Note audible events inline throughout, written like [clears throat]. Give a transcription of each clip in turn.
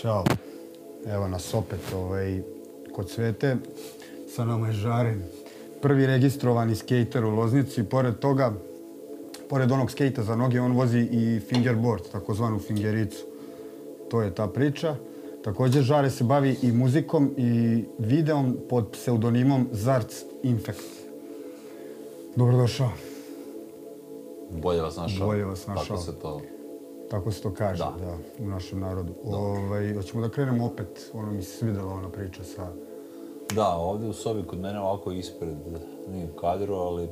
Ćao. Evo nas opet ovaj, kod Svete. Sa nama je Žaren. Prvi registrovani skater u Loznici. Pored toga, pored onog skejta za noge, on vozi i fingerboard, takozvanu fingericu. To je ta priča. Također Žare se bavi i muzikom i videom pod pseudonimom Zarc Infect. Dobrodošao. Bolje vas našao. Bolje vas našao. Tako se to... Tako se to kaže, da, Da. u našem narodu. Ovaj, hoćemo da krenemo opet, ono mi se svidela ona priča sa... Da, ovdje u sobi kod mene ovako ispred, nije u kadru, ali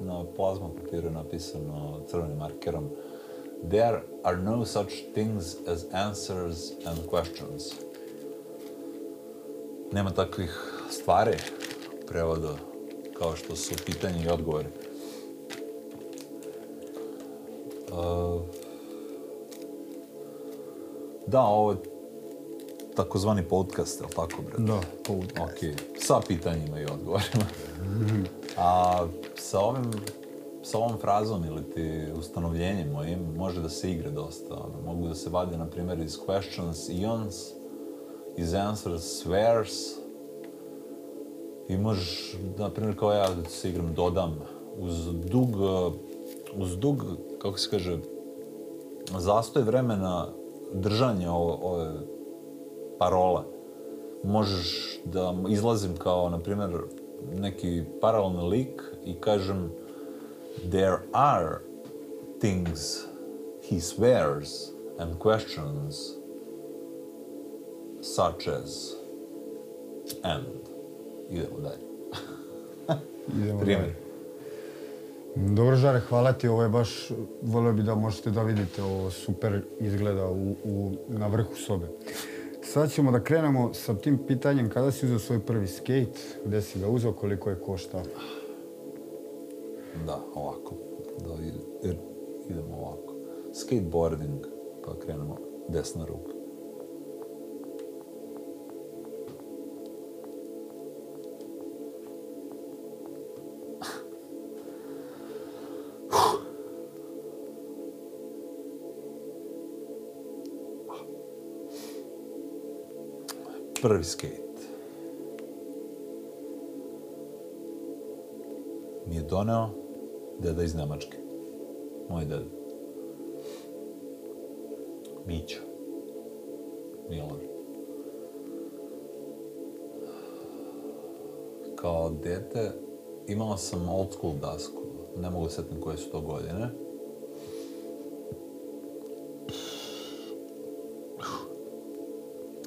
na plazma papiru je napisano crvenim markerom There are no such things as answers and questions. Nema takvih stvari u prevodu kao što su pitanje i odgovori. Uh, da, ovo je takozvani podcast, je li tako, bre? Da, podcast. Ok, sa pitanjima i odgovorima. [laughs] A sa ovim, sa ovom frazom ili ti ustanovljenjem mojim može da se igra dosta. Ono, mogu da se vade, na primjer, iz questions, ions, iz answers, swears. I možeš, na primjer, kao ja da se igram, dodam uz dug, uz dug, kako se kaže, zastoj vremena držanja ove, ove parola. Možeš da izlazim kao, na primjer, neki paralelni lik i kažem there are things he swears and questions such as and idemo dalje. Idemo Primjer. dalje. Dobro, Žare, hvala ti. Ovo je baš, volio bi da možete da vidite, ovo super izgleda u, u, na vrhu sobe. Sad ćemo da krenemo sa tim pitanjem kada si uzeo svoj prvi skate, gde si ga uzeo, koliko je koštao. Da, ovako. Da, jer idemo ovako. Skateboarding, pa krenemo desna ruka. Prvi skate. mi je doneo deda iz Nemačke. Moj deda. Mićo. Milan. Kao dete imao sam old school dasku. Ne mogu setiti setim koje su to godine.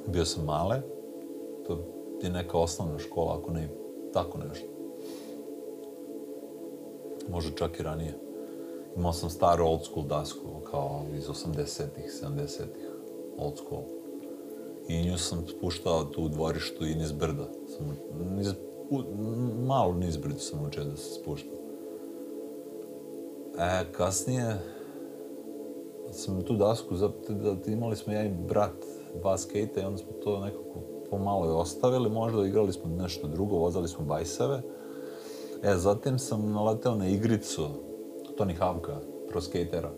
Bio sam male. To je neka osnovna škola, ako ne tako nešto Može čak i ranije. Imao sam staru old school dasku, kao iz 80-ih, 70-ih, old school. I nju sam spuštao tu u dvorištu i niz brda. Sam, niz, u, malo niz brdu sam učio da se spuštam. E, kasnije sam tu dasku, zato da imali smo ja i brat dva skejta i onda smo to nekako pomalo i ostavili, možda igrali smo nešto drugo, vozali smo bajseve. E, zatim sam naleteo na igricu Tony Havka, pro skatera,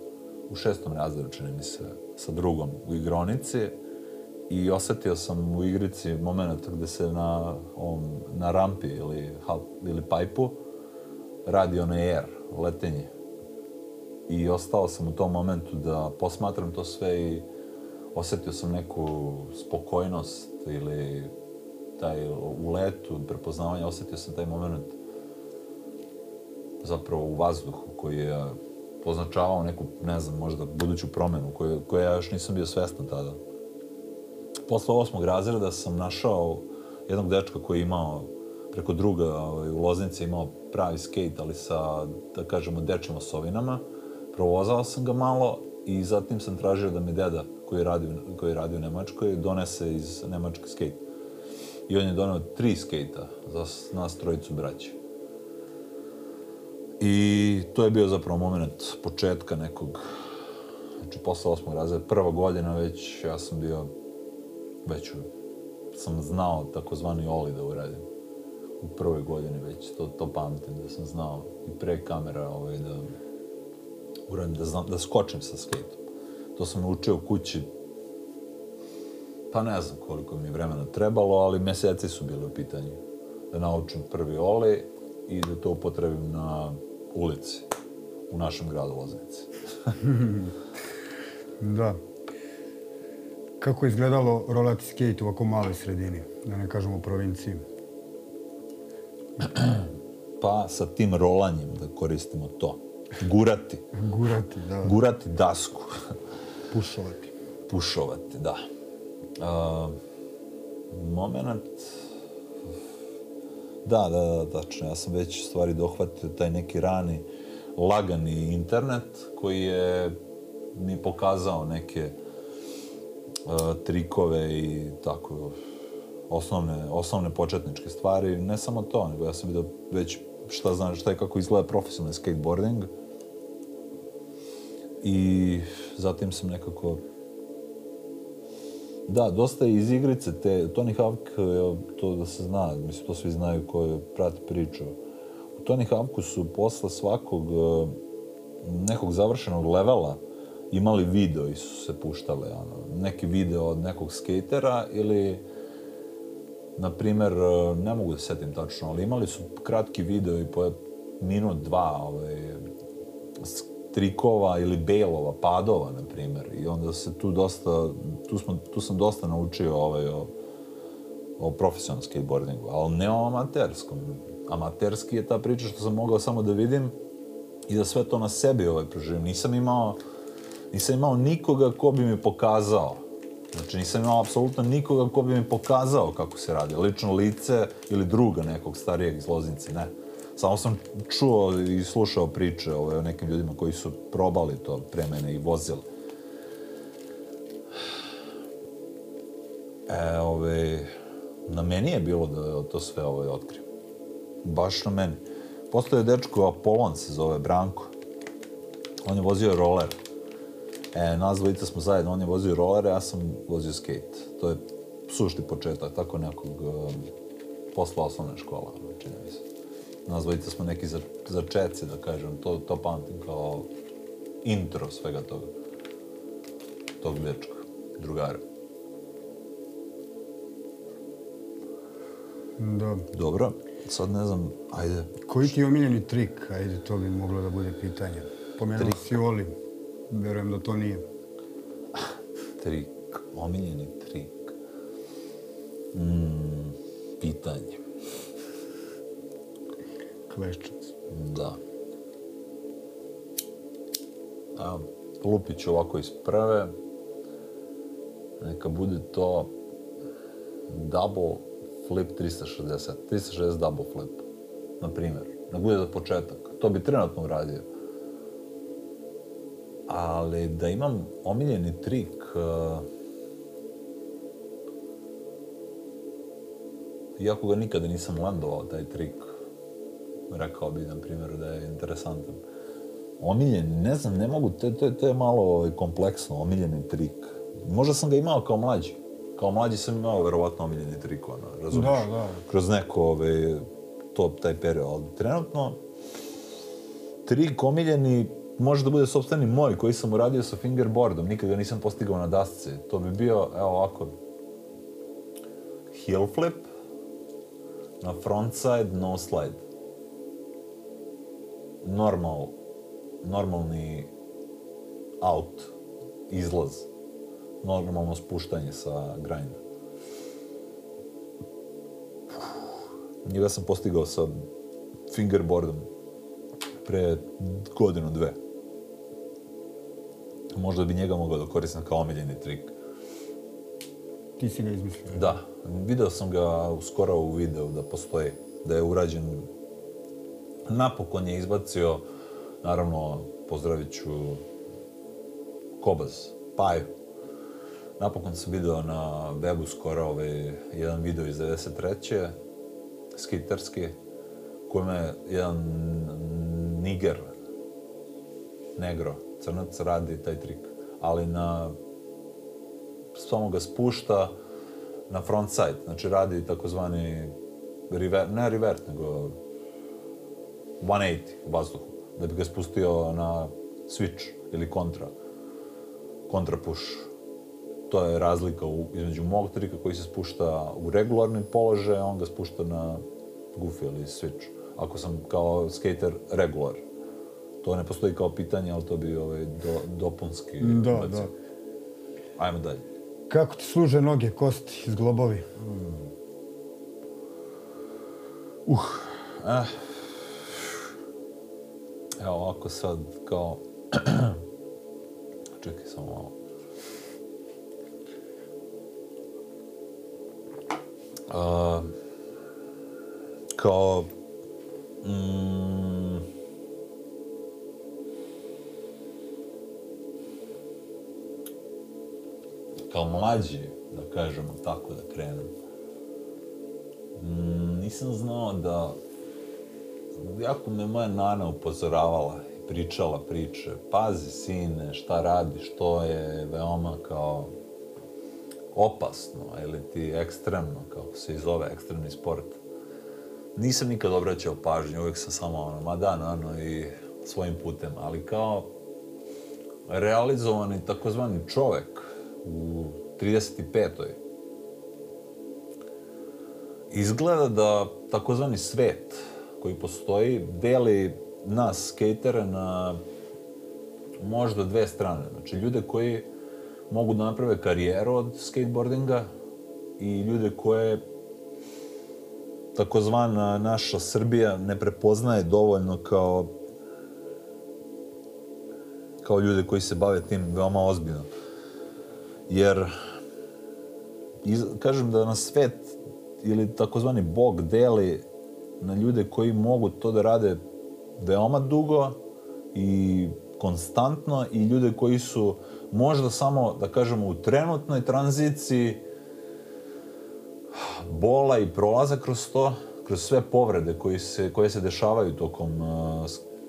u šestom razredu, čini mi se, sa drugom u igronici i osetio sam u igrici moment gde se na, ovom, na rampi ili, hal, ili pajpu radi onaj air, letenje. I ostao sam u tom momentu da posmatram to sve i osetio sam neku spokojnost ili taj u letu prepoznavanja, osetio sam taj moment zapravo u vazduhu koji je označavao neku, ne znam, možda buduću promenu koju, koju ja još nisam bio svestan tada. Posle osmog razreda sam našao jednog dečka koji je imao preko druga ovaj, u Loznici imao pravi skate, ali sa, da kažemo, dečjim osovinama. Provozao sam ga malo i zatim sam tražio da mi deda, koji radi, koji radi u Nemačkoj, donese iz Nemačke skate. I on je doneo tri skejta za nas trojicu braće. I to je bio zapravo moment početka nekog, znači posle osmog razreda, prva godina već, ja sam bio, već u- sam znao takozvani oli da uradim. U prvoj godini već, to, to pamtim, da sam znao i pre kamera ovaj, da uradim, da, znam, da skočim sa skejtom. To sam naučio u kući Pa ne znam koliko mi je vremena trebalo, ali meseci su bili u pitanju. Da naučim prvi oli i da to upotrebim na ulici u našem gradu Loznici. [laughs] Da. Kako je izgledalo rolati skate u ovako maloj sredini, da ne kažemo provinciji? [clears throat] Pa sa tim rolanjem da koristimo to. Gurati. Gurati, da. Gurati dasku. Pušovati. Pušovati, da. Uh, moment... Da, da, da, tačno. Ja sam već stvari dohvatio taj neki rani lagani internet koji je mi pokazao neke uh, trikove i tako osnovne, osnovne početničke stvari. Ne samo to, nego ja sam vidio već šta znači šta je kako izgleda profesionalni skateboarding. I zatim sam nekako Da, dosta je iz igrice te, Tony Hawk, to da se zna, mislim, to svi znaju koji prati priču. U Tony Hawku su posle svakog e, nekog završenog levela imali video i su se puštale, ono, neki video od nekog skatera ili, na primjer, e, ne mogu da setim tačno, ali imali su kratki video i po minut, dva, ovaj, trikova ili belova, padova, na primjer. I onda se tu dosta, tu, smo, tu sam dosta naučio ovaj, o, o profesionalnom skateboardingu, ali ne o amaterskom. Amaterski je ta priča što sam mogao samo da vidim i da sve to na sebi ovaj proživim. Nisam imao, nisam imao nikoga ko bi mi pokazao. Znači nisam imao apsolutno nikoga ko bi mi pokazao kako se radi. Lično lice ili druga nekog starijeg iz Loznice, ne. Samo sam čuo i slušao priče ovaj, o nekim ljudima koji su probali to pre mene i vozili. E, ovaj, na meni je bilo da to sve ovaj, otkrijem. Baš na meni. Postoje dečko, Apolon se zove, Branko. On je vozio roller. E, nas dvojica smo zajedno, on je vozio roller, ja sam vozio skate. To je sušti početak, tako nekog um, posla osnovne škola, čini mi se nazvojite smo neki za, za četci, da kažem, to, to pamtim kao intro svega toga. Tog dečka, drugara. Da. Dobro, sad ne znam, ajde. Koji ti je omiljeni trik? Ajde, to bi moglo da bude pitanje. Pomenuo si Oli. Verujem da to nije. trik, omiljeni trik. Mm, pitanje. Kleščac. Da. A, lupit ću ovako iz prve. Neka bude to double flip 360. 360 double flip. Na primjer. Da bude za početak. To bi trenutno uradio. Ali da imam omiljeni trik... Uh, iako ga nikada nisam landovao, taj trik, rekao bi, na primjer, da je interesantan. Omiljen, ne znam, ne mogu, to, to, to je malo ovaj, kompleksno, omiljeni trik. Možda sam ga imao kao mlađi. Kao mlađi sam imao verovatno omiljeni trik, ono, razumiješ? Da, da. Kroz neko, ovaj, to, taj period. Ali trenutno, trik omiljeni može da bude sobstveni moj, koji sam uradio sa fingerboardom, nikad ga nisam postigao na dasci. To bi bio, evo ovako, heel flip, na frontside, no slide normal, normalni out, izlaz, normalno spuštanje sa grinda. Njega sam postigao sa fingerboardom pre godinu, dve. Možda bi njega mogao da koristim kao omiljeni trik. Ti si ga izmislio? Da, video sam ga skoro u videu da postoji, da je urađen napokon je izbacio, naravno, pozdravit ću Kobaz, Paju. Napokon sam video na webu skoro ovaj, jedan video iz 93. skiterski, kojima je jedan niger, negro, crnac, radi taj trik. Ali na, samo ga spušta na front side, znači radi takozvani, river, ne revert, nego 180 u vazduhu, da bi ga spustio na switch ili kontra, kontra push. to je razlika u, između mog trika koji se spušta u regularni položaj, a on ga spušta na goofy ili switch. Ako sam kao skater regular. To ne postoji kao pitanje, ali to bi ovaj, do, dopunski. Da, da. Ajmo dalje. Kako ti služe noge, kosti, zglobovi? Eh. Evo ovako sad kao... [clears throat] Čekaj samo malo. Uh, kao... Mm, kao mlađi, da kažemo tako, da krenem. Mm, nisam znao da jako me moja nana upozoravala i pričala priče. Pazi, sine, šta radiš, to je veoma kao opasno ili ti ekstremno, kako se i zove, ekstremni sport. Nisam nikad obraćao pažnju, uvijek sam samo ono, ma da, nano, i svojim putem, ali kao realizovani takozvani čovek u 35 izgleda da takozvani svet koji postoji deli nas, skatera, na možda dve strane. Znači, ljude koji mogu da naprave karijeru od skateboardinga i ljude koje takozvana naša Srbija ne prepoznaje dovoljno kao kao ljude koji se bave tim veoma ozbiljno. Jer iz, kažem da na svet ili takozvani bog deli na ljude koji mogu to da rade veoma dugo i konstantno i ljude koji su možda samo, da kažemo, u trenutnoj tranziciji bola i prolaza kroz to, kroz sve povrede koji se, koje se dešavaju tokom uh,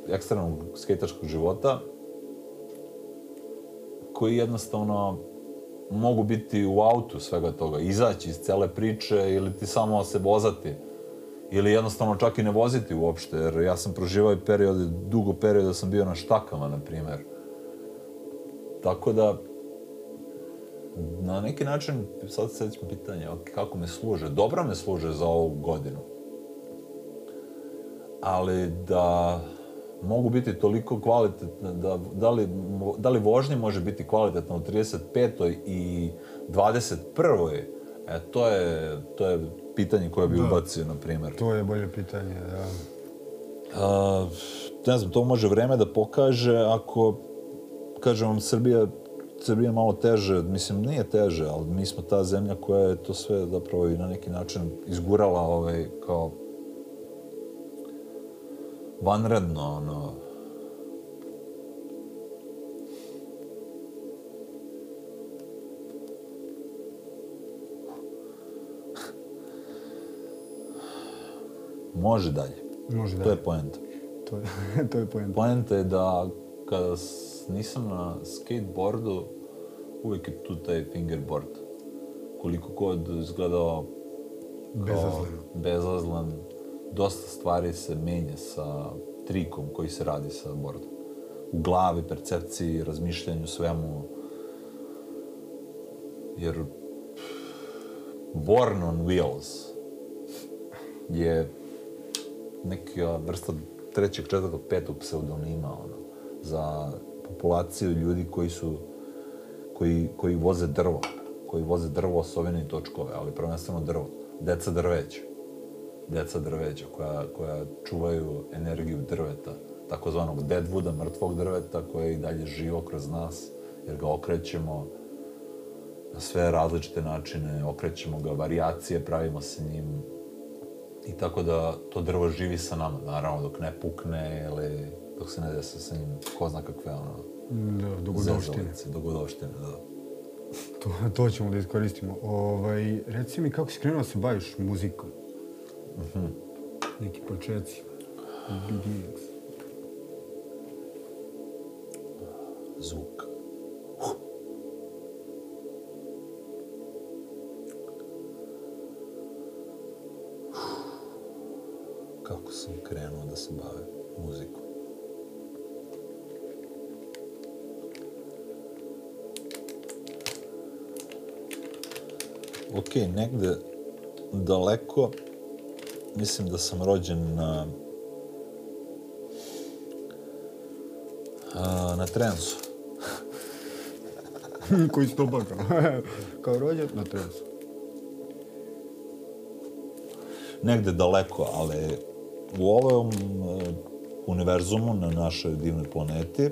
ekstremnog skejtačkog života, koji jednostavno mogu biti u autu svega toga, izaći iz cele priče ili ti samo se vozati ili jednostavno čak i ne voziti uopšte, jer ja sam proživao i periode, dugo perioda sam bio na štakama, na primjer. Tako da, na neki način, sad se sećam pitanje, ok, kako me služe? Dobro me služe za ovu godinu. Ali da mogu biti toliko kvalitetne, da, da, li, da li vožnje može biti kvalitetna u 35. i 21. E, to je, to je pitanje koje bi Da. ubacio, na primjer. To je bolje pitanje, da. A, ne znam, to može vreme da pokaže ako, kažem vam, Srbija, Srbija malo teže, mislim, nije teže, ali mi smo ta zemlja koja je to sve zapravo i na neki način izgurala ovaj, kao vanredno, ono, može dalje. Može da. To je poenta. To je, [laughs] to je poenta. Poenta je da kada nisam na skateboardu, uvijek je tu taj fingerboard. Koliko god izgledao kao Bezazleno. bezazlan, dosta stvari se menja sa trikom koji se radi sa bordom. U glavi, percepciji, razmišljanju, svemu. Jer Born on Wheels je neka vrsta trećeg, četvrtog, petog pseudonima ono, za populaciju ljudi koji su koji, koji voze drvo, koji voze drvo, osovine i točkove, ali prvenstveno drvo. Deca drveća. Deca drveća koja, koja čuvaju energiju drveta, takozvanog deadwooda, mrtvog drveta, koje je i dalje živo kroz nas, jer ga okrećemo na sve različite načine, okrećemo ga, varijacije pravimo sa njim, i tako da to drvo živi sa nama, naravno dok ne pukne ili dok se ne desi sa njim ko zna kakve ono Da, dogodovštine. dogodovštine, da. To, to ćemo da iskoristimo. Ovaj, reci mi kako si krenuo da se baviš muzikom? Neki početci. Beginnings. Zvuk. Da se bavim muzikom? ok, negde daleko, mislim da sam rođen na a, na Trensu. [laughs] Koji stopa kao, [laughs] kao rođen na Trensu. Negde daleko, ali u ovom e, univerzumu na našoj divnoj planeti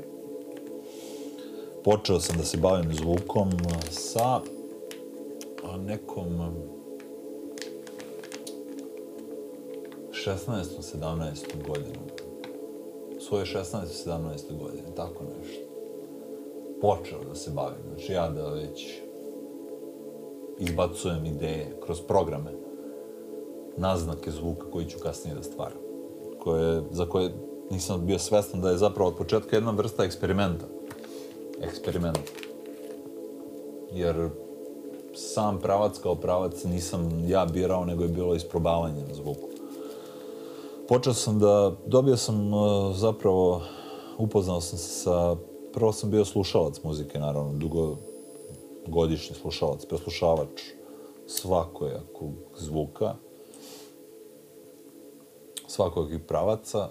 počeo sam da se bavim zvukom sa nekom e, 16. 17. godinom. Svoje 16. 17. godine, tako nešto. Počeo da se bavim. Znači ja da već izbacujem ideje kroz programe, naznake zvuka koji ću kasnije da stvaram. Koje, za koje nisam bio svestan da je zapravo od početka jedna vrsta eksperimenta. Eksperiment. Jer sam pravac kao pravac nisam ja birao, nego je bilo isprobavanje na zvuku. Počeo sam da, dobio sam e, zapravo, upoznao sam se sa, prvo sam bio slušalac muzike, naravno, dugo godišnji slušalac, preslušavač svakojakog zvuka, svakog pravaca,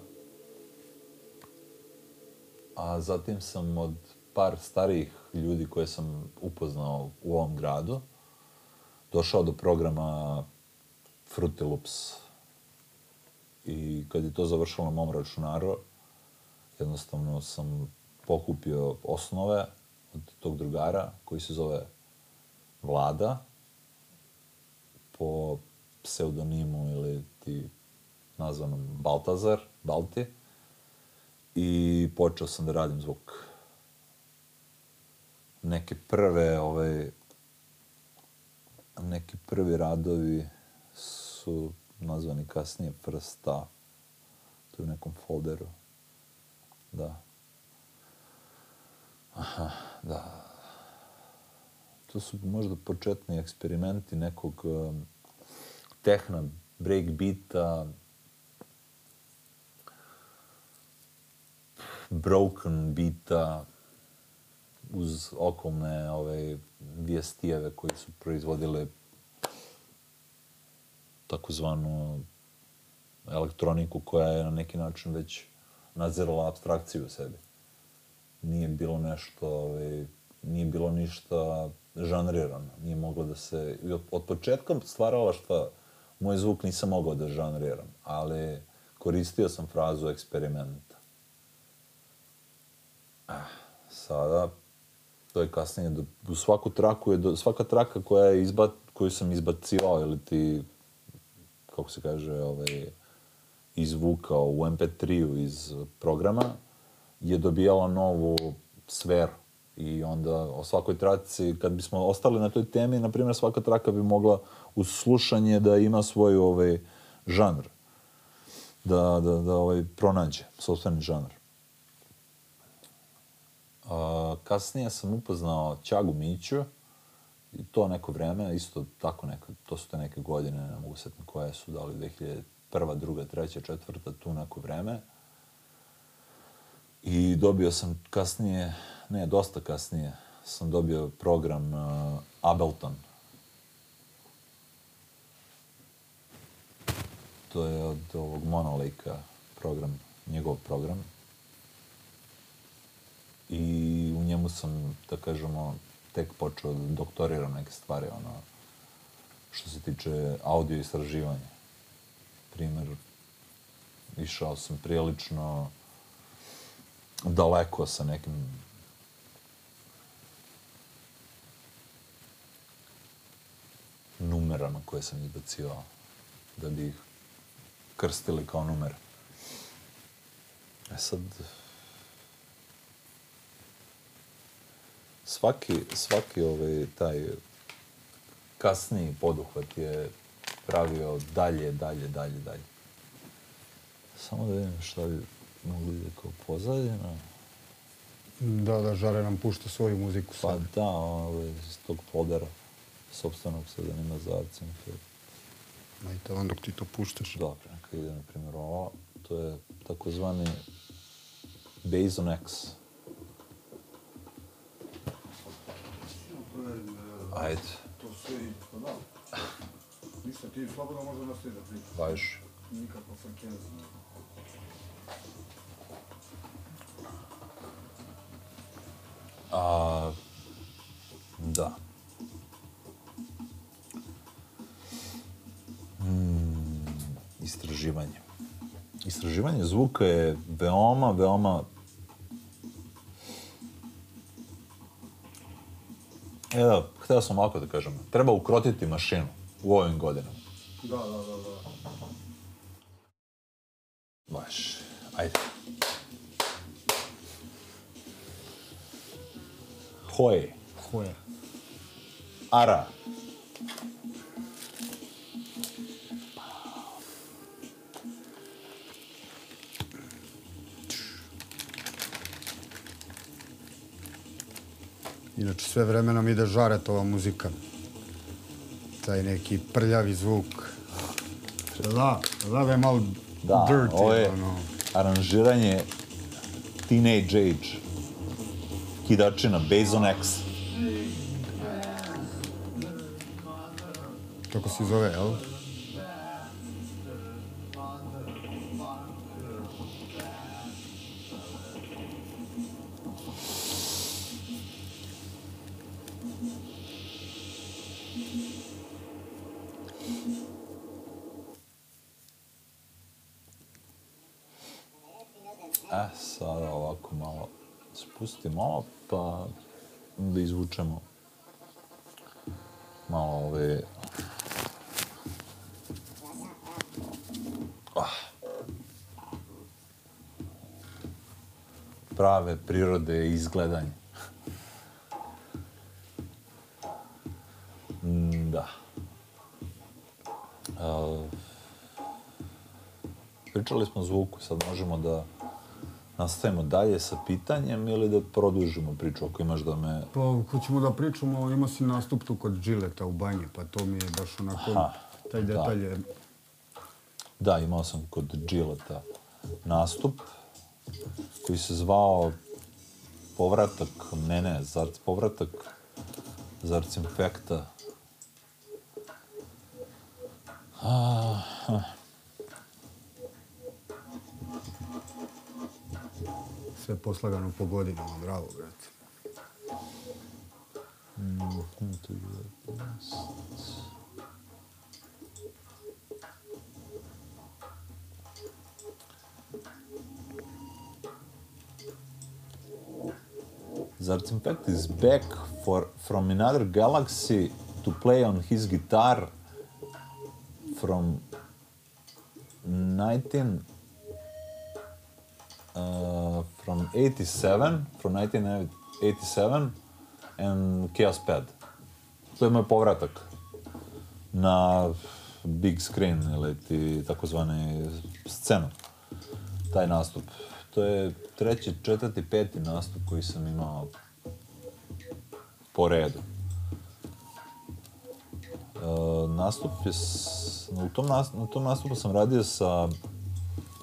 a zatim sam od par starijih ljudi koje sam upoznao u ovom gradu došao do programa Fruity Loops. I kad je to završilo na mom računaru, jednostavno sam pokupio osnove od tog drugara koji se zove Vlada po pseudonimu ili ti nazvanom Baltazar, Balti. I počeo sam da radim zvuk. Neke prve, ovaj, neki prvi radovi su nazvani kasnije prsta. To je u nekom folderu. Da. Aha, da. To su možda početni eksperimenti nekog um, tehna, breakbeata, broken bita uz okolne ove vijestijeve koji su proizvodile takozvanu elektroniku koja je na neki način već nadzirala abstrakciju u sebi. Nije bilo nešto, ove, nije bilo ništa žanrirano. Nije moglo da se... Od, od početka stvarala šta moj zvuk nisam mogao da žanriram, ali koristio sam frazu eksperiment Sada to je kasnije, do, u svaku traku je, do, svaka traka koja je izbat, koju sam izbacivao ili ti, kako se kaže, ovaj, izvukao u MP3-u iz programa, je dobijala novu sferu. I onda o svakoj traci, kad bismo ostali na toj temi, na primjer, svaka traka bi mogla uz slušanje da ima svoj ovaj, žanr. Da, da, da ovaj, pronađe sobstveni žanr. Uh, kasnije sam upoznao Ćagu Miću, i to neko vreme, isto tako neka, to su te neke godine, ne mogu setiti koje su, da li 2001. druga, treća, četvrta, tu neko vreme. I dobio sam kasnije, ne, dosta kasnije, sam dobio program uh, Ableton. To je od ovog Monolika program, njegov program i u njemu sam, da kažemo, tek počeo da doktoriram neke stvari, ono, što se tiče audio istraživanja. Primer, išao sam prilično daleko sa nekim numerama koje sam izbacio da bi ih krstili kao numere. E sad, svaki, svaki ovaj, taj kasniji poduhvat je pravio dalje, dalje, dalje, dalje. Samo da vidim šta bi mogli da kao pozadina. Da, da, Žare nam pušta svoju muziku Pa da, ovaj, iz tog foldera, sobstvenog pseudonima za Arcim. Ajde, on dok ti to puštaš. Dobro, neka ide, na primjer, ovo. To je takozvani Bason X. Ajde. To sve i... Pa da. Ništa, ti slobodno možda nastavi da pričaš. Baš. Nikako kez. A, da. Mm, istraživanje. Istraživanje zvuka je veoma, veoma... E da, htio sam ovako da kažem. Treba ukrotiti mašinu u ovim godinama. Da, da, da, da. Baš, ajde. Hoje, Koje? ara. Inače, sve vreme nam ide žaretova muzika. Taj neki prljavi zvuk. Da, da, je malo Da, dirty, ovo je ono. aranžiranje Teenage Age. Kidačina, Based on X. Tako se zove, jel? Ah. Prave prirode i izgledanje. Mm, Da. Uh, pričali smo o zvuku, sad možemo da nastavimo dalje sa pitanjem ili da produžimo priču ako imaš da me... Pa, hoćemo da pričamo, imao si nastup tu kod Džileta u banji, pa to mi je baš onako, Aha, taj da. detalj je... Da, imao sam kod Gilleta nastup koji se zvao Povratak mene, zar, povratak Zarcinfekta. Sve poslagano po godinama, bravo, brate. Artifact is back for, from another galaxy to play on his guitar from 19 uh, from 87 from 1987 and Chaos Pad. To je moj povratak na big screen ili ti takozvani scenu. Taj nastup. To je treći, četvrti, peti nastup koji sam imao po redu. E, nastup je... S, u tom, na tom nastupu sam radio sa...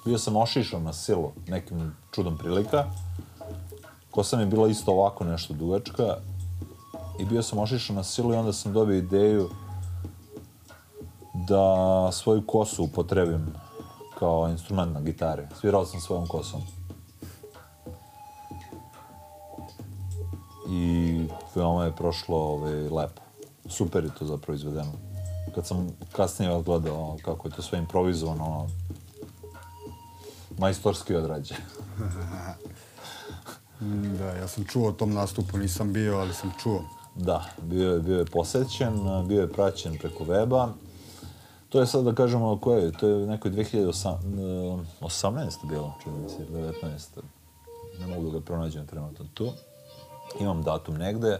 Bio sam ošišan na silu nekim čudom prilika. Kosa mi je bila isto ovako nešto dugačka. I bio sam ošišan na silu i onda sam dobio ideju da svoju kosu upotrebim kao instrument na gitari. Svirao sam svojom kosom. I veoma je prošlo ovaj, lepo. Super je to zapravo izvedeno. Kad sam kasnije odgledao kako je to sve improvizovano, majstorski odrađe. [laughs] Da, ja sam čuo o tom nastupu, nisam bio, ali sam čuo. Da, bio je, bio je posećen, bio je praćen preko weba. To je sad da kažemo koje je, to je nekoj 2018. bilo, čini mi se, 19. Ne mogu da ga pronađem trenutno tu. Imam datum negde,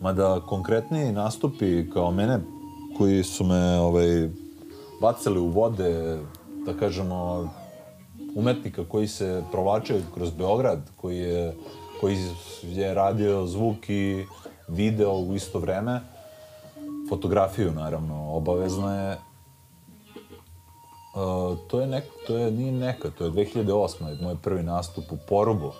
mada konkretni nastupi kao mene, koji su me ovaj, bacali u vode, da kažemo, umetnika koji se provlačio kroz Beograd, koji je, koji je radio zvuk i video u isto vreme, fotografiju naravno, obavezno je. Uh, to je nek, to je nije neka, to je 2008. moj prvi nastup u Porubu.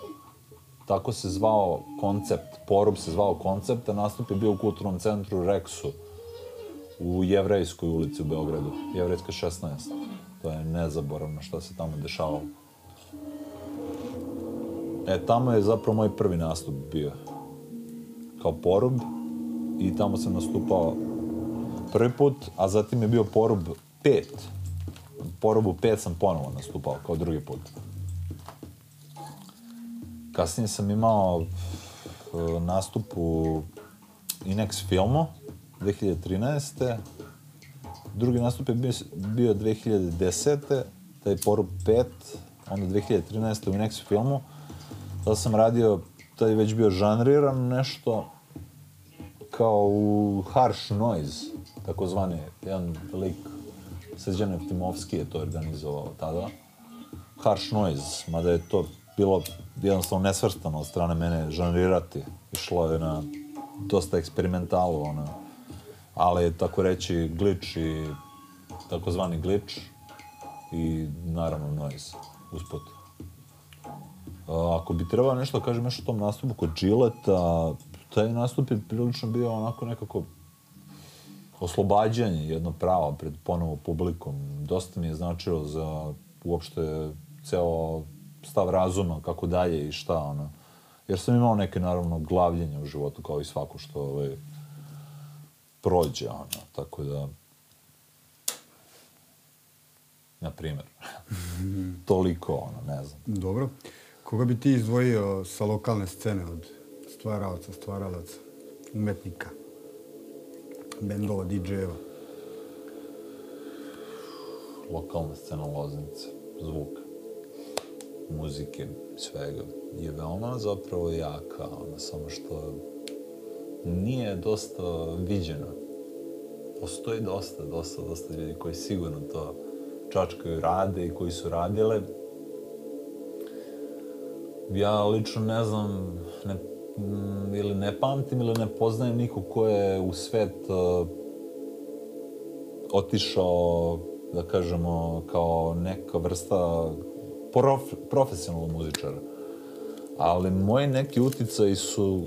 Tako se zvao koncept, Porub se zvao koncept, a nastup je bio u kulturnom centru Rexu u Jevrejskoj ulici u Beogradu, Jevrejska 16. To je nezaboravno što se tamo dešavalo. E, tamo je zapravo moj prvi nastup bio. Kao porub. I tamo sam nastupao prvi put, a zatim je bio porub pet. Porubu pet sam ponovo nastupao, kao drugi put. Kasnije sam imao eh, nastup u Inex filmu 2013. Drugi nastup je bio, bio 2010. Taj porub 5, onda 2013. u Inex filmu. Tada sam radio, taj već bio žanriran nešto kao u harsh noise, takozvani, jedan lik, Srđan Eftimovski je to organizovao tada. Harsh noise, mada je to bilo jednostavno nesvrstano od strane mene žanrirati. Išlo je na dosta eksperimentalu, ono, ali tako reći glitch i takozvani glitch i naravno noise usput. Ako bi trebao nešto kažem još o tom nastupu kod Gilleta, taj nastup je prilično bio onako nekako oslobađanje jedno pravo pred ponovo publikom. Dosta mi je značilo za uopšte ceo stav razuma, kako dalje i šta, ono. Jer sam imao neke, naravno, glavljenja u životu, kao i svako što ovaj, prođe, ono, tako da... Na primjer. Toliko, ono, ne znam. Dobro. Koga bi ti izdvojio sa lokalne scene od stvaralaca, stvaralaca, umetnika, bendova, DJ-eva? Lokalna scena Loznice, zvuk, muzike, svega, je veoma zapravo jaka, ona, samo što nije dosta viđena. Postoji dosta, dosta, dosta ljudi koji sigurno to čačkaju rade i koji su radile. Ja lično ne znam, ne, mm, ili ne pamtim ili ne poznajem nikog ko je u svet uh, otišao, da kažemo, kao neka vrsta prof, profesionalnog muzičara. Ali moji neki uticaji su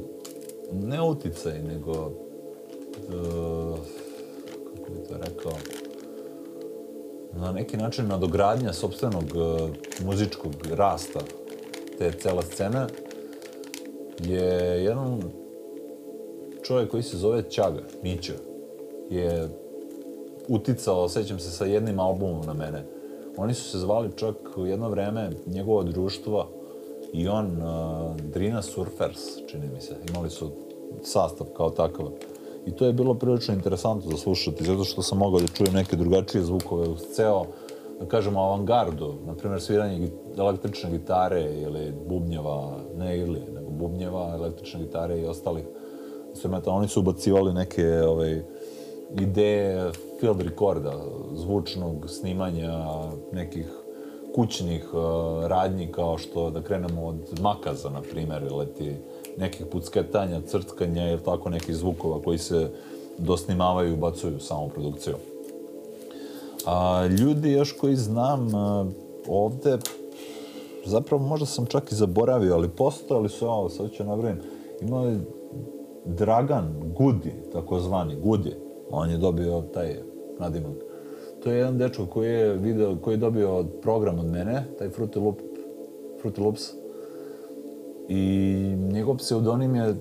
ne uticaj, nego uh, kako bi to rekao na neki način nadogradnja sobstvenog uh, e, muzičkog rasta te cela scena je jedan čovjek koji se zove Čaga, Mića, je uticao, sećam se, sa jednim albumom na mene. Oni su se zvali čak u jedno vreme njegovo društvo i on, uh, Drina Surfers, čini mi se, imali su sastav kao takav. I to je bilo prilično interesantno za slušati, zato što sam mogao da čujem neke drugačije zvukove uz ceo, da kažemo, avangardu, na primjer sviranje električne gitare ili bubnjeva, ne ili, nego bubnjeva, električne gitare i ostalih instrumenta. Oni su ubacivali neke ovaj, ideje field rekorda, zvučnog snimanja nekih kućnih uh, radnji kao što da krenemo od makaza, na primjer, ili ti nekih pucketanja, crtkanja ili tako nekih zvukova koji se dosnimavaju i ubacuju u samu produkciju. A, ljudi još koji znam a, ovde, zapravo možda sam čak i zaboravio, ali postojali su, ovo sad ću nabrojim, imali Dragan Gudi, takozvani Gudi, on je dobio taj nadimak. To je jedan dečko koji je video, koji je dobio program od mene, taj Fruity Loop, Fruity Loops. I njegov pseudonim je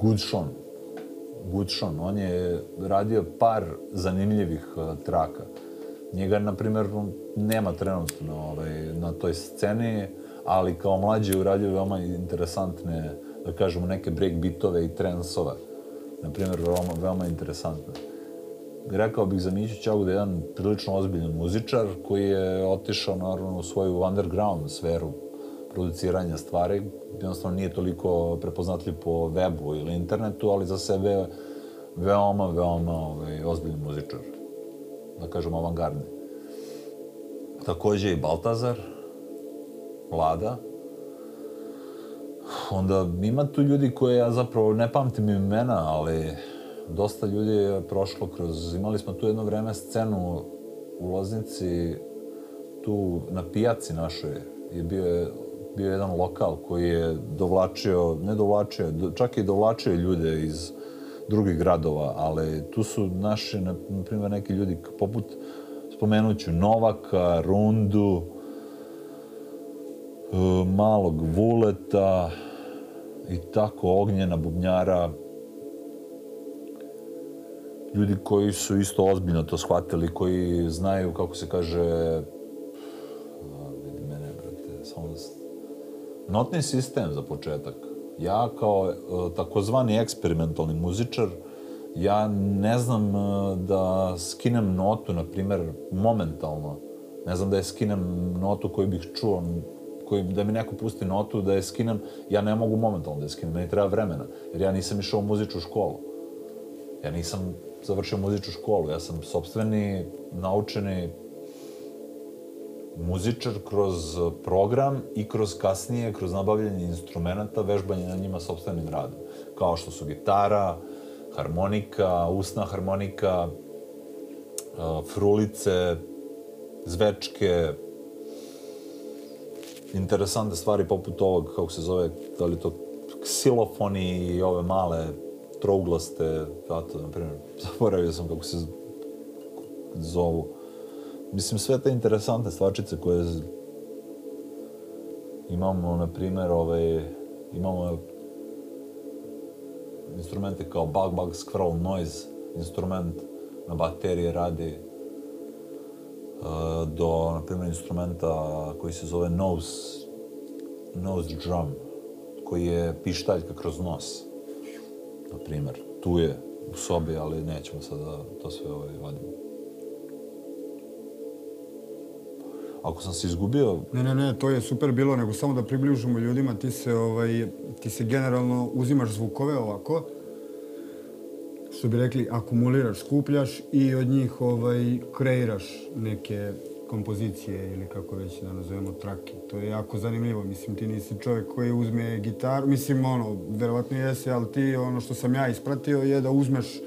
Goodshon. Goodshon. On je radio par zanimljivih uh, traka. Njega, na primjer, nema trenutno ovaj, na toj sceni, ali kao mlađi je uradio veoma interesantne, da kažemo, neke break bitove i trensove. Na primjer, veoma, veoma interesantne rekao bih za Miću Ćagu da je jedan prilično ozbiljan muzičar koji je otišao naravno u svoju underground sferu produciranja stvari. Jednostavno nije toliko prepoznatljiv po webu ili internetu, ali za sebe veoma, veoma ovaj, ozbiljan muzičar. Da kažemo avangardni. Takođe i Baltazar, Vlada. Onda ima tu ljudi koje ja zapravo ne pamtim imena, ali dosta ljudi je prošlo kroz, imali smo tu jedno vreme scenu u Loznici, tu na pijaci našoj je bio, bio jedan lokal koji je dovlačio, ne dovlačio, čak i dovlačio ljude iz drugih gradova, ali tu su naši, na na primjer, neki ljudi poput, spomenuću Novaka, Rundu, e, malog Vuleta i tako Ognjena, Bubnjara, ljudi koji su isto ozbiljno to shvatili, koji znaju, kako se kaže, vidi mene, brate, samo da Notni sistem za početak. Ja kao e, takozvani eksperimentalni muzičar, ja ne znam e, da skinem notu, na primjer, momentalno. Ne znam da je skinem notu koju bih čuo, koji, da mi neko pusti notu, da je skinem, ja ne mogu momentalno da je skinem, meni treba vremena, jer ja nisam išao u muzičku školu. Ja nisam završio muzičku školu, ja sam sobstveni, naučeni muzičar kroz program i kroz kasnije, kroz nabavljanje instrumenta, vežbanje na njima sobstvenim radom. Kao što su gitara, harmonika, usna harmonika, e, frulice, zvečke, interesantne stvari poput ovog, kako se zove, da li to ksilofoni i ove male trouglaste, zato, na primjer, [laughs] zaboravio sam kako se zovu. Mislim, sve te interesantne stvarčice koje imamo, na primjer, ovaj, imamo instrumente kao Bug Bug Squirrel Noise, instrument na baterije radi, e, do, na primjer, instrumenta koji se zove nose, nose drum, koji je pištaljka kroz nos, na primjer. Tu je u sobi, ali nećemo sada to sve ovaj, vadimo. Ako sam se izgubio, Ne, ne, ne, to je super bilo, nego samo da približimo ljudima, ti se, ovaj, ti se generalno uzimaš zvukove ovako, što bi rekli, akumuliraš, skupljaš i od njih ovaj, kreiraš neke kompozicije ili kako već da nazovemo trake. To je jako zanimljivo. Mislim, ti nisi čovjek koji uzme gitaru. Mislim, ono, verovatno jesi, ali ti ono što sam ja ispratio je da uzmeš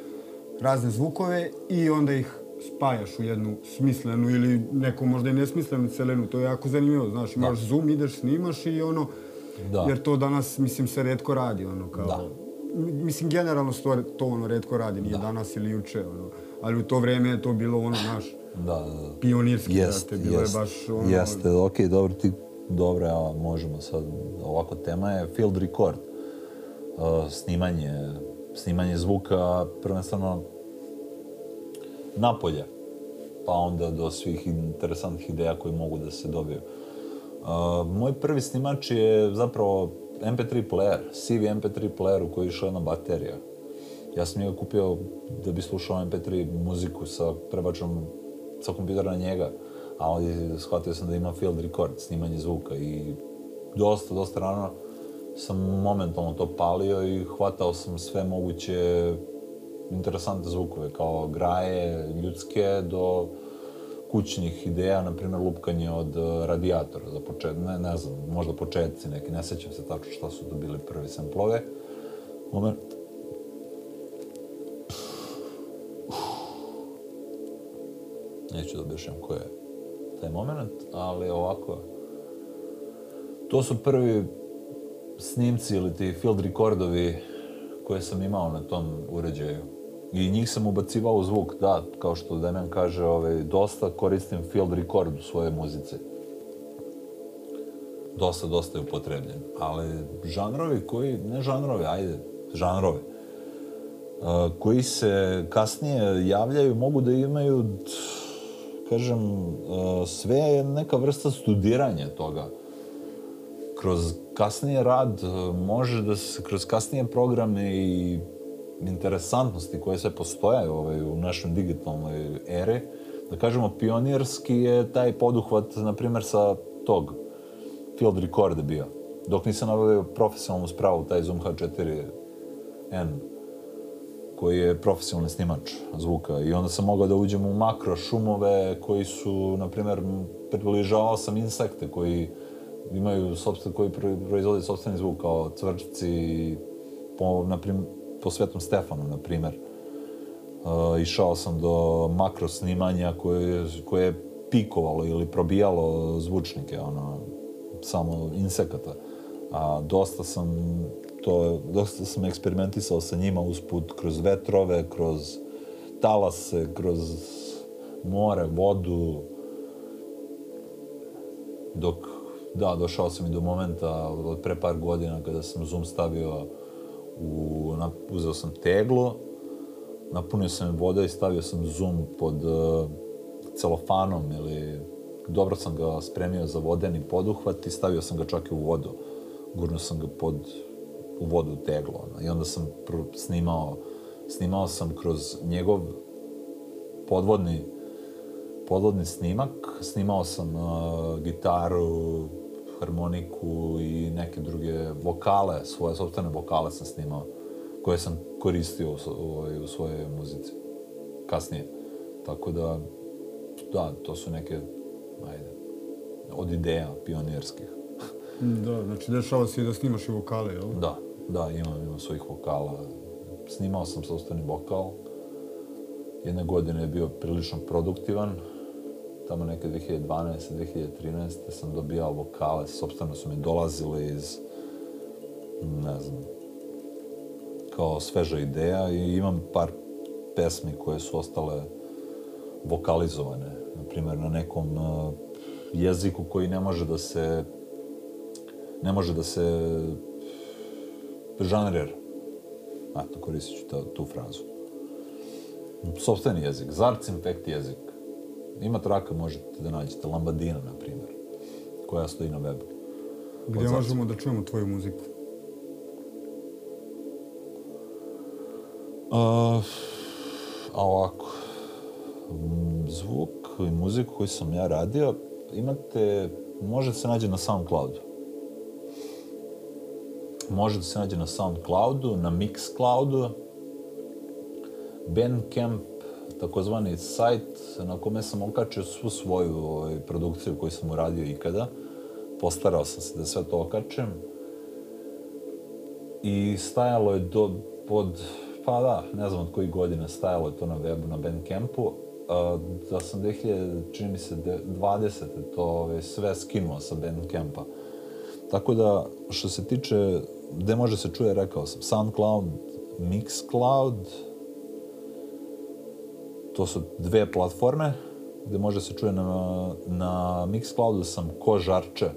razne zvukove i onda ih spajaš u jednu smislenu ili neku možda i nesmislenu celinu. To je jako zanimljivo, znaš, imaš zoom, ideš, snimaš i ono, Da. jer to danas, mislim, se redko radi, ono, kao... Da. Mislim, generalno se to, ono redko radi, nije danas ili juče, ono. Ali u to vrijeme je to bilo ono, znaš, da, da, da. pionirski, Jest, brate, bilo jest, je baš ono... Jeste, okej, dobro, ti, dobro, evo, možemo sad, ovako, tema je field record, uh, snimanje, snimanje zvuka, prvenstveno napolje, pa onda do svih interesantnih ideja koji mogu da se dobiju. Uh, moj prvi snimač je zapravo MP3 player, CV MP3 player u koji je išla jedna baterija. Ja sam njega kupio da bi slušao MP3 muziku sa prebačom sa kompjutera na njega, a onda shvatio sam da ima field record, snimanje zvuka i dosta, dosta rano sam momentalno to palio i hvatao sam sve moguće interesante zvukove, kao graje ljudske do kućnih ideja, na primjer lupkanje od e, radijatora za počet, ne, ne znam, možda početci neki, ne sećam se tačno šta su dobili prvi semplove. Moment. Neću da objašnjam ko je taj moment, ali ovako. To su prvi snimci ili ti field recordovi koje sam imao na tom uređaju. I njih sam ubacivao u zvuk, da, kao što Demian kaže, ovaj, dosta koristim field record u svojoj muzici. Dosta, dosta je upotrebljen. Ali žanrovi koji, ne žanrovi, ajde, žanrovi, eh, koji se kasnije javljaju, mogu da imaju, kažem, e, sve je neka vrsta studiranja toga kroz kasnije rad e, može da se kroz kasnije programe i interesantnosti koje sve postoje ovaj, u našem digitalnoj ere, da kažemo pionirski je taj poduhvat, na primjer, sa tog field recorda bio. Dok nisam nabavio profesionalnu spravu, taj Zoom H4N, koji je profesionalni snimač zvuka. I onda sam mogao da uđem u makro šumove koji su, na primjer, približavao sam insekte koji imaju sobstven, koji proizvode sopstveni zvuk kao cvrčci po, na prim, po Svetom Stefanu, na primjer. Uh, išao sam do makro snimanja koje, koje je pikovalo ili probijalo zvučnike, ono, samo insekata. A dosta sam to, dosta sam eksperimentisao sa njima usput kroz vetrove, kroz talase, kroz more, vodu, dok, da, došao sam i do momenta od pre par godina kada sam zoom stavio u, na, uzeo sam teglu, napunio sam voda i stavio sam zoom pod uh, celofanom ili dobro sam ga spremio za vodeni poduhvat i stavio sam ga čak i u vodu. Gurnuo sam ga pod, u vodu teglo. Ono. I onda sam snimao, snimao sam kroz njegov podvodni, podvodni snimak, snimao sam uh, gitaru, harmoniku i neke druge vokale, svoje sobstvene vokale sam snimao, koje sam koristio u, u, u svojoj muzici kasnije. Tako da, da, to su neke, ajde, od ideja pionirskih. Da, znači dešava se i da snimaš i vokale, jel? Da, da, imam, imam svojih vokala. Snimao sam sobstveni vokal. Jedne godine je bio prilično produktivan. Tamo neke 2012. 2013. sam dobijao vokale, sobstveno su mi dolazile iz, ne znam, kao sveža ideja i imam par pesmi koje su ostale vokalizovane. Naprimjer, na nekom e, jeziku koji ne može da se ne može da se žanrer. Eto, koristit ću ta, tu frazu. Sobstveni jezik, zarc infekt jezik. Ima traka, možete da nađete. Lambadina, na primjer, koja stoji na webu. Gdje možemo da čujemo tvoju muziku? Uh, a ovako, zvuk i muziku koju sam ja radio, imate, može se nađe na SoundCloudu. Može da se nađe na SoundCloudu, na Mixcloudu, Bandcamp, takozvani sajt na kome sam okačio svu svoju ovaj, produkciju koju sam uradio ikada. Postarao sam se da sve to okačem. I stajalo je do, pod, pa da, ne znam od kojih godina stajalo je to na webu, na Bandcampu da sam 2000, čini mi se, 20. to ovaj, sve skinuo sa Bandcampa. Tako da, što se tiče, gde može se čuje, rekao sam, SoundCloud, Mixcloud, to su dve platforme, gde može se čuje na, na Mixcloudu sam Kožarče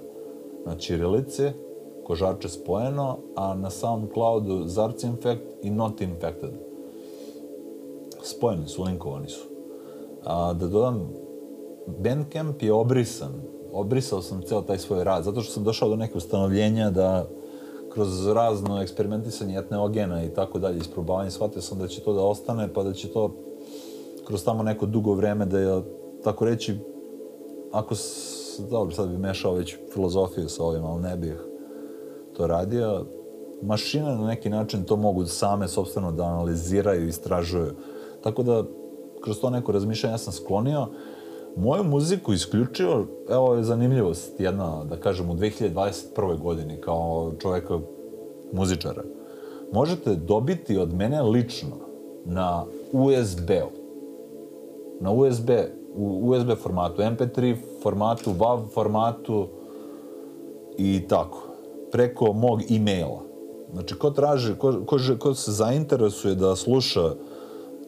na Čirilici, Kožarče spojeno, a na SoundCloudu Zarc Infect i Not Infected. Spojeni su, linkovani su. A, da dodam, Bandcamp je obrisan. Obrisao sam ceo taj svoj rad, zato što sam došao do neke ustanovljenja da kroz razno eksperimentisanje etneogena i tako dalje, isprobavanje, shvatio sam da će to da ostane, pa da će to kroz tamo neko dugo vreme da je, tako reći, ako, s, dobro, sad bi mešao već filozofiju sa ovim, ali ne bih to radio, mašine na neki način to mogu same sobstveno da analiziraju i istražuju. Tako da kroz to neko razmišljanje ja sam sklonio moju muziku isključivo, evo je zanimljivost jedna, da kažem, u 2021. godini kao čovjeka muzičara. Možete dobiti od mene lično na USB-u. Na USB, u USB formatu, MP3 formatu, WAV formatu i tako. Preko mog e-maila. Znači, ko traži, ko, ko, ko se zainteresuje da sluša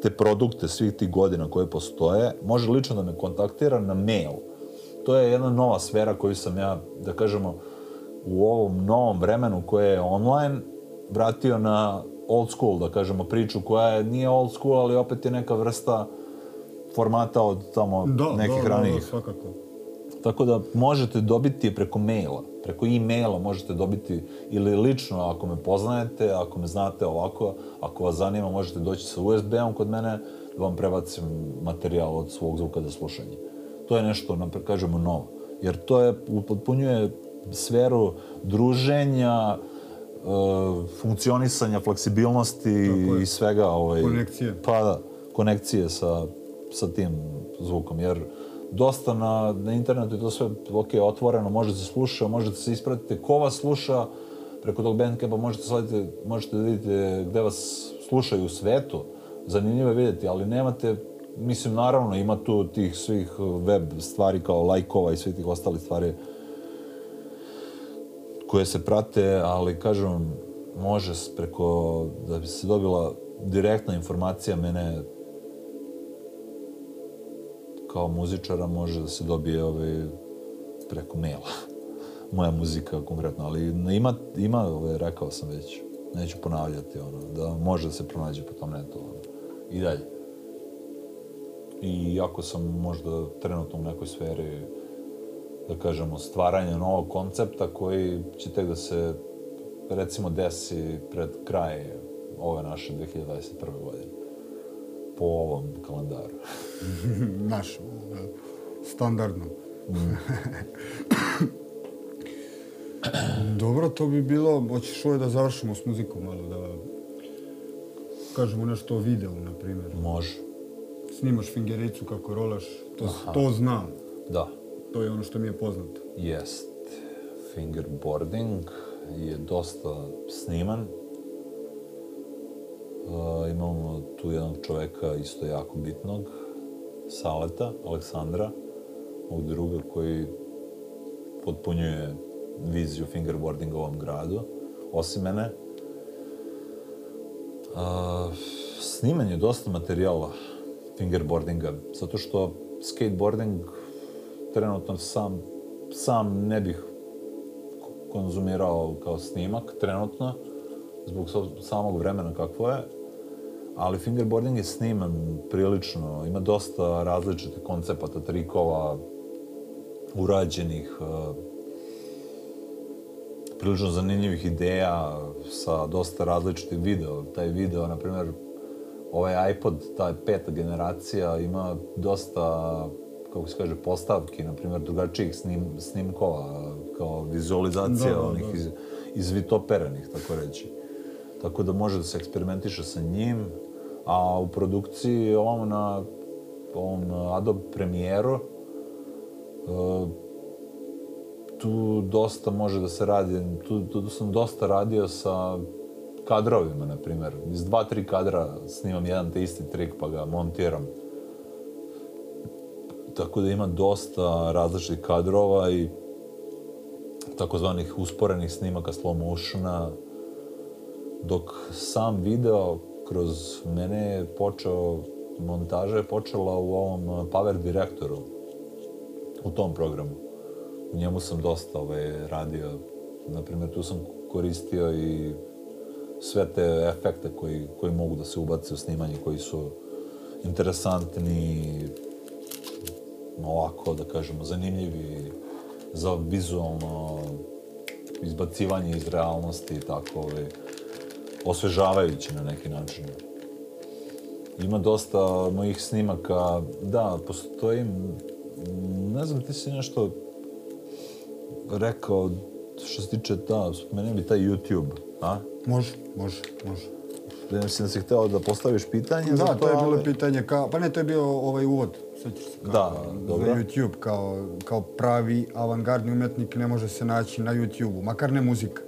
te produkte svih tih godina koje postoje, može lično da me kontaktira na mail. To je jedna nova sfera koju sam ja, da kažemo, u ovom novom vremenu koje je online, vratio na old school, da kažemo, priču koja je, nije old school, ali opet je neka vrsta formata od tamo da, nekih da, ranijih. Da, da, svakako. Tako da možete dobiti preko maila, preko e-maila možete dobiti ili lično ako me poznajete, ako me znate ovako, ako vas zanima možete doći sa USB-om kod mene da vam prebacim materijal od svog zvuka za slušanje. To je nešto, napred, kažemo, novo. Jer to je, upotpunjuje sferu druženja, e, funkcionisanja, fleksibilnosti i svega. Ovaj, konekcije. Pa da, konekcije sa, sa tim zvukom. Jer dosta na, na internetu i to sve ok, otvoreno, možete se sluša, možete se ispratiti. Ko vas sluša, preko tog bandcampa možete, slediti, možete da vidite gde vas slušaju u svetu, zanimljivo je vidjeti, ali nemate, mislim, naravno, ima tu tih svih web stvari kao lajkova i svih tih ostalih stvari koje se prate, ali kažem, može preko, da bi se dobila direktna informacija mene kao muzičara može da se dobije ovaj, preko maila. [laughs] Moja muzika konkretno, ali ima, ima ovaj, rekao sam već, neću ponavljati, ono, da može da se pronađe po tom netu, ono, i dalje. I ako sam možda trenutno u nekoj sferi, da kažemo, stvaranja novog koncepta koji će tek da se, recimo, desi pred kraj ove naše 2021. godine. Po ovom kalendaru. [laughs] Naš, da, standardno. [coughs] Dobro, to bi bilo, hoćeš ovo da završimo s muzikom malo, da kažemo nešto o videu, na primjer. Može. Snimaš fingericu kako rolaš, to, to znam. Da. To je ono što mi je poznato. Jest. Fingerboarding je dosta sniman. Uh, imamo tu jednog čoveka isto jako bitnog, Saleta, Aleksandra, ovog druga koji potpunjuje viziju fingerboardinga u ovom gradu, osim mene. Uh, snimanje dosta materijala fingerboardinga, zato što skateboarding trenutno sam, sam ne bih konzumirao kao snimak trenutno, zbog samog vremena kakvo je, ali fingerboarding je sniman prilično, ima dosta različitih koncepata, trikova, urađenih, uh, prilično zanimljivih ideja sa dosta različitih video. Taj video, na primjer, ovaj iPod, ta peta generacija, ima dosta, kako se kaže, postavki, na primjer, drugačijih snim, snimkova, kao vizualizacija Da, da, onih da. iz, izvitoperenih, tako reći. Tako da može da se eksperimentiše sa njim, a u produkciji ovom na ovom Adobe Premiere e, tu dosta može da se radi, tu, tu sam dosta radio sa kadrovima, na primjer. Iz dva, tri kadra snimam jedan te isti trik pa ga montiram. Tako da ima dosta različitih kadrova i takozvanih usporenih snimaka slow motiona, dok sam video kroz mene je počeo, montaža je počela u ovom eh, Power Directoru, u tom programu. U njemu sam dosta ovaj, radio, na primjer tu sam koristio i sve te efekte koji, koji mogu da se ubace u snimanje, koji su interesantni, ovako, da kažemo, zanimljivi za vizualno izbacivanje iz realnosti i tako, ovaj, osvežavajući na neki način. Ima dosta mojih snimaka, da, postoji, ne znam, ti si nešto rekao što se tiče, da, mene bi taj YouTube, a? Može, može, može. Ja mislim da si hteo da postaviš pitanje za Da, to je bilo ali- pitanje kao, pa ne, to je bio ovaj uvod, sećaš se, kao, Da, dobro. za YouTube, kao, kao pravi avangardni umjetnik ne može se naći na YouTube-u, makar ne muzika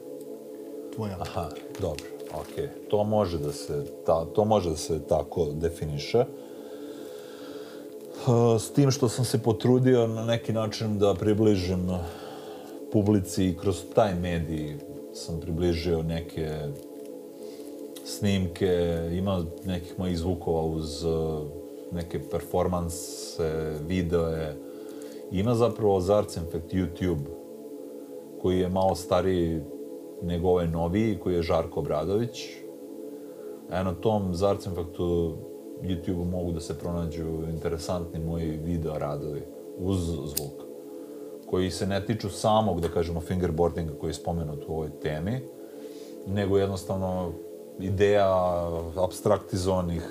tvoja. Aha, dobro, ok, To može da se, ta, to može da se tako definiše. Uh, s tim što sam se potrudio na neki način da približim uh, publici i kroz taj medij sam približio neke snimke, ima nekih mojih zvukova uz uh, neke performanse, videoje. Ima zapravo Zarcenfekt YouTube, koji je malo stariji nego ovaj noviji, koji je Žarko Obradović. E, na tom Zarcenfaktu YouTube-u mogu da se pronađu interesantni moji video radovi uz zvuk, koji se ne tiču samog, da kažemo, fingerboardinga koji je spomenut u ovoj temi, nego jednostavno ideja abstraktizovanih,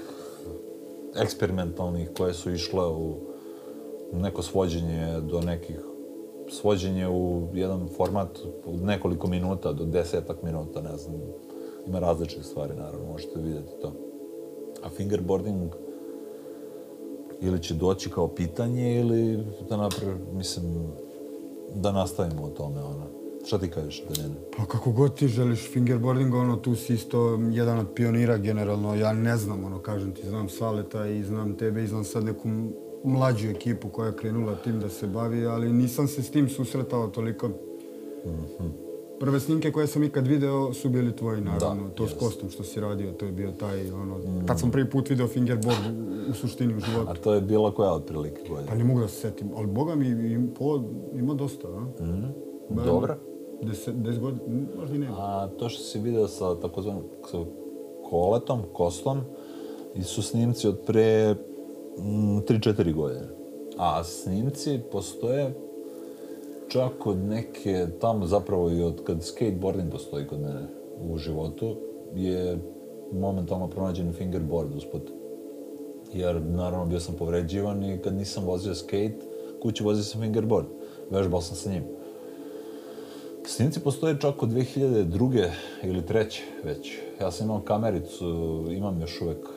eksperimentalnih, koje su išle u neko svođenje do nekih svođenje u jedan format od nekoliko minuta do desetak minuta, ne znam. Ima različite stvari, naravno, možete vidjeti to. A fingerboarding ili će doći kao pitanje ili da napravi, mislim, da nastavimo o tome, ono. Šta ti kažeš, Danjene? Pa kako god ti želiš fingerboarding, ono, tu si isto jedan od pionira generalno. Ja ne znam, ono, kažem ti, znam Saleta i znam tebe i znam sad neku mlađu ekipu koja je krenula tim da se bavi, ali nisam se s tim susretao toliko. Prve snimke koje sam ikad video su bili tvoji, naravno. Da, to s jest. Kostom što si radio, to je bio taj, ono... Tad sam prvi put video fingerboard u, u suštini u životu. A to je bilo koja otprilike Pa godina? ne mogu da se setim, ali boga mi im, po, ima dosta, a? Barem Dobra. Deset, deset godina, možda i ne. A to što si video sa takozvanom sa koletom, kostom, i su snimci od pre mm, Mm, 3-4 godine. A snimci postoje čak od neke, tamo zapravo i od kad skateboarding postoji kod mene u životu, je momentalno pronađen fingerboard usput. Jer, naravno, bio sam povređivan i kad nisam vozio skate, kući vozio sam fingerboard. Vežbao sam sa njim. Snimci postoje čak od 2002. ili 3. već. Ja sam imao kamericu, imam još uvek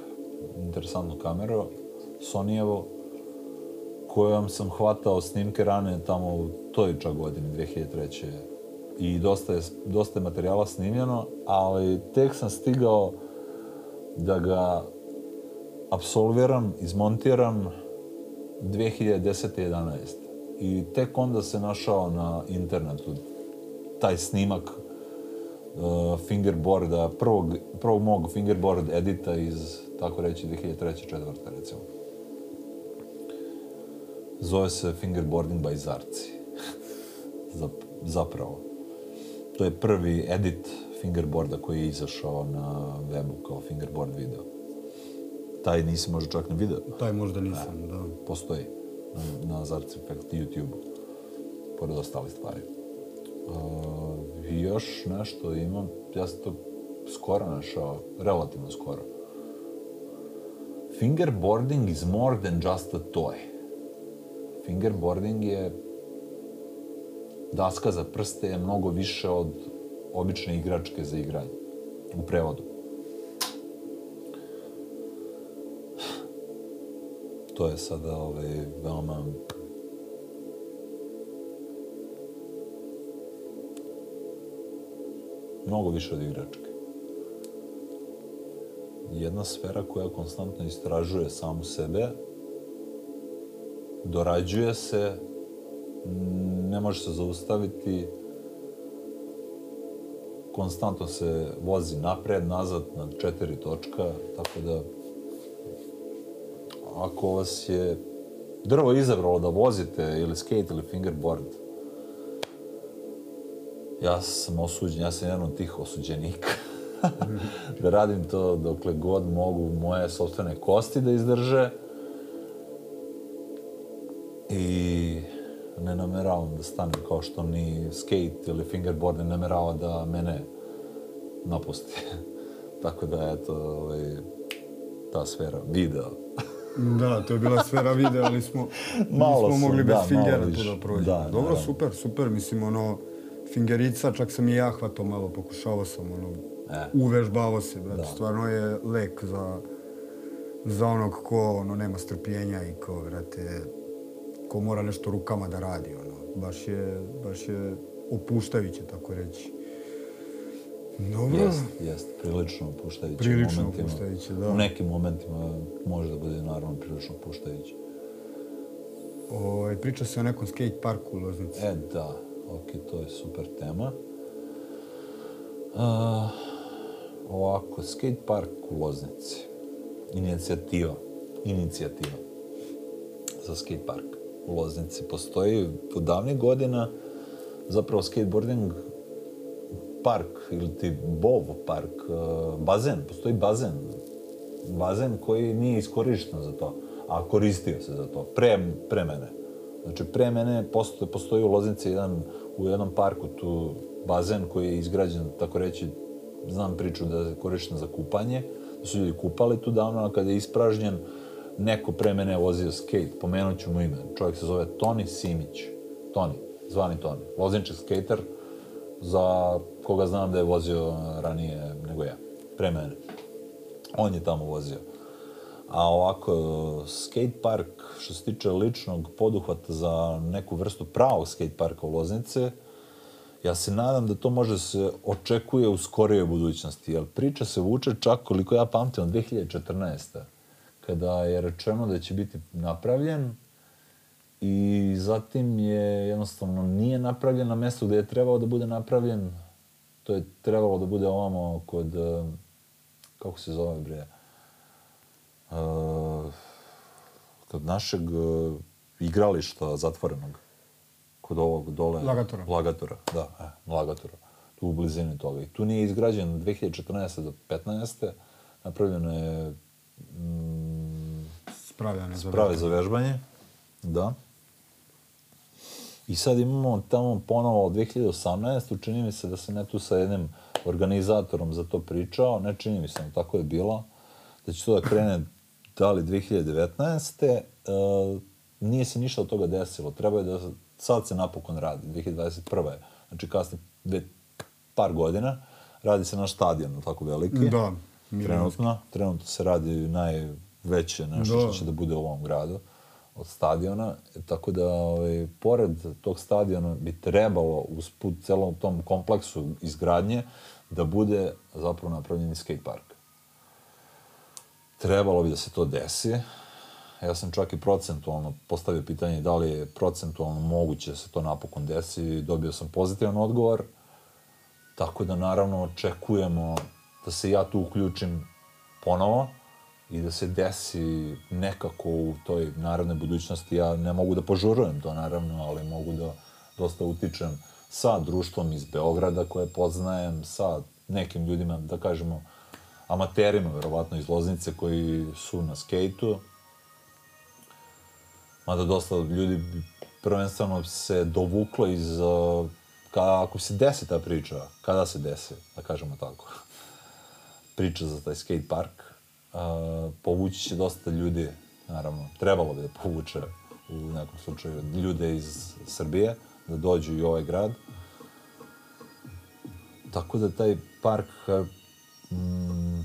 interesantnu kameru, Sonijevo, kojom sam hvatao snimke rane tamo u toj čak godini, 2003. I dosta je, dosta je materijala snimljeno, ali tek sam stigao da ga absolviram, izmontiram 2010. 11. I tek onda se našao na internetu taj snimak uh, fingerboarda, prvog, prvog mog fingerboard edita iz, tako reći, 2003. četvrte, recimo. Zove se Fingerboarding by Zarci. Zap- Zapravo. To je prvi edit fingerboarda koji je izašao na webu kao fingerboard video. Taj nisi možda čak ne video. Taj možda nisam, da. Postoji na, na Zarci Effect YouTube. Pored ostalih stvari. Uh, I još nešto imam, ja sam to skoro našao, relativno skoro. Fingerboarding is more than just a toy. Fingerboarding je daska za prste je mnogo više od obične igračke za igranje. U prevodu. To je sada ovaj, veoma mnogo više od igračke. Jedna sfera koja konstantno istražuje samu sebe, dorađuje se, ne može se zaustaviti, konstantno se vozi napred, nazad, na četiri točka, tako da ako vas je drvo izabralo da vozite ili skate ili fingerboard, ja sam osuđen, ja sam jedan od tih osuđenika. [laughs] da radim to dokle god mogu moje sobstvene kosti da izdrže. I ne nameravam da stanem kao što ni skate ili fingerboard ne namerava da mene napusti. [laughs] Tako da, eto, ovaj, ta sfera video. Da, to je bila sfera videa, ali smo, [laughs] Malo nismo sam, mogli da, bez fingera malo tu da prođemo. Da, Dobro, naravno. super, super, mislim, ono, fingerica, čak sam i ja hvatao malo, pokušavao sam, ono, E. uvežbavao se, brate, Da. stvarno je lek za, za onog ko, ono, nema strpljenja i ko, brate, ko mora nešto rukama da radi, ono, baš je, baš je opuštajuće, tako reći. Dobro. Jest, jest, prilično opuštajuće Prilično u momentima. opuštajuće, da. U nekim momentima može da bude naravno prilično opuštajuće. Ovaj, priča se o nekom skate parku u Loznici. E, da, ok, to je super tema. Uh, ovako, skate park u Loznici. Inicijativa. Inicijativa za skate park u Loznici postoji od davnih godina. Zapravo skateboarding park ili ti BOV park, uh, bazen, postoji bazen. Bazen koji nije iskorišten za to, a koristio se za to, pre, pre mene. Znači, pre mene postoji, postoji u Loznici jedan, u jednom parku tu bazen koji je izgrađen, tako reći, znam priču da je korišten za kupanje, da su ljudi kupali tu davno, a kada je ispražnjen, neko pre mene vozio skate, pomenut ću mu ime, čovjek se zove Toni Simić, Toni, zvani Toni, loznički skater, za koga znam da je vozio ranije nego ja, pre mene. On je tamo vozio. A ovako, skate park, što se tiče ličnog poduhvata za neku vrstu pravog skate parka u Loznice, ja se nadam da to može se očekuje u skorijoj budućnosti, jer priča se vuče čak koliko ja pamtim od 2014 kada je rečeno da će biti napravljen i zatim je jednostavno nije napravljen na mjestu gdje je trebao da bude napravljen To je trebalo da bude ovamo kod, e, kako se zove bre, uh, kod našeg uh, igrališta zatvorenog. Kod ovog dole. Lagatora. Lagatora, da, e, Lagatora. Tu u blizini toga. I tu nije izgrađen 2014. do 15. Napravljeno je mm, Spravljane za sprave za vežbanje. Da. I sad imamo tamo ponovo 2018. Čini mi se da sam ne tu sa jednim organizatorom za to pričao. Ne čini mi se, tako je bilo. Da će to da krene da li 2019. E, nije se ništa od toga desilo. Treba je da sad se napokon radi, 2021. Znači kasni dve, par godina. Radi se naš stadion, tako veliki. Da. Trenutno, trenutno se radi najveće nešto Da. što će da bude u ovom gradu od stadiona. Tako da, ovaj, pored tog stadiona bi trebalo usput celom tom kompleksu izgradnje da bude zapravo napravljen i skate park. Trebalo bi da se to desi. Ja sam čak i procentualno postavio pitanje da li je procentualno moguće da se to napokon desi i dobio sam pozitivan odgovor. Tako da naravno očekujemo da se ja tu uključim ponovo i da se desi nekako u toj narodnoj budućnosti. Ja ne mogu da požurujem to naravno, ali mogu da dosta utičem sa društvom iz Beograda koje poznajem, sa nekim ljudima, da kažemo, amaterima, verovatno iz Loznice, koji su na skejtu. Mada dosta ljudi prvenstveno se dovuklo iz... uh, Ka, ako se desi ta priča, kada se desi, da kažemo tako, [laughs] priča za taj skate park, uh, povući će dosta ljudi, naravno, trebalo bi da povuče u nekom slučaju ljude iz Srbije, da dođu i u ovaj grad. Tako da taj park mm,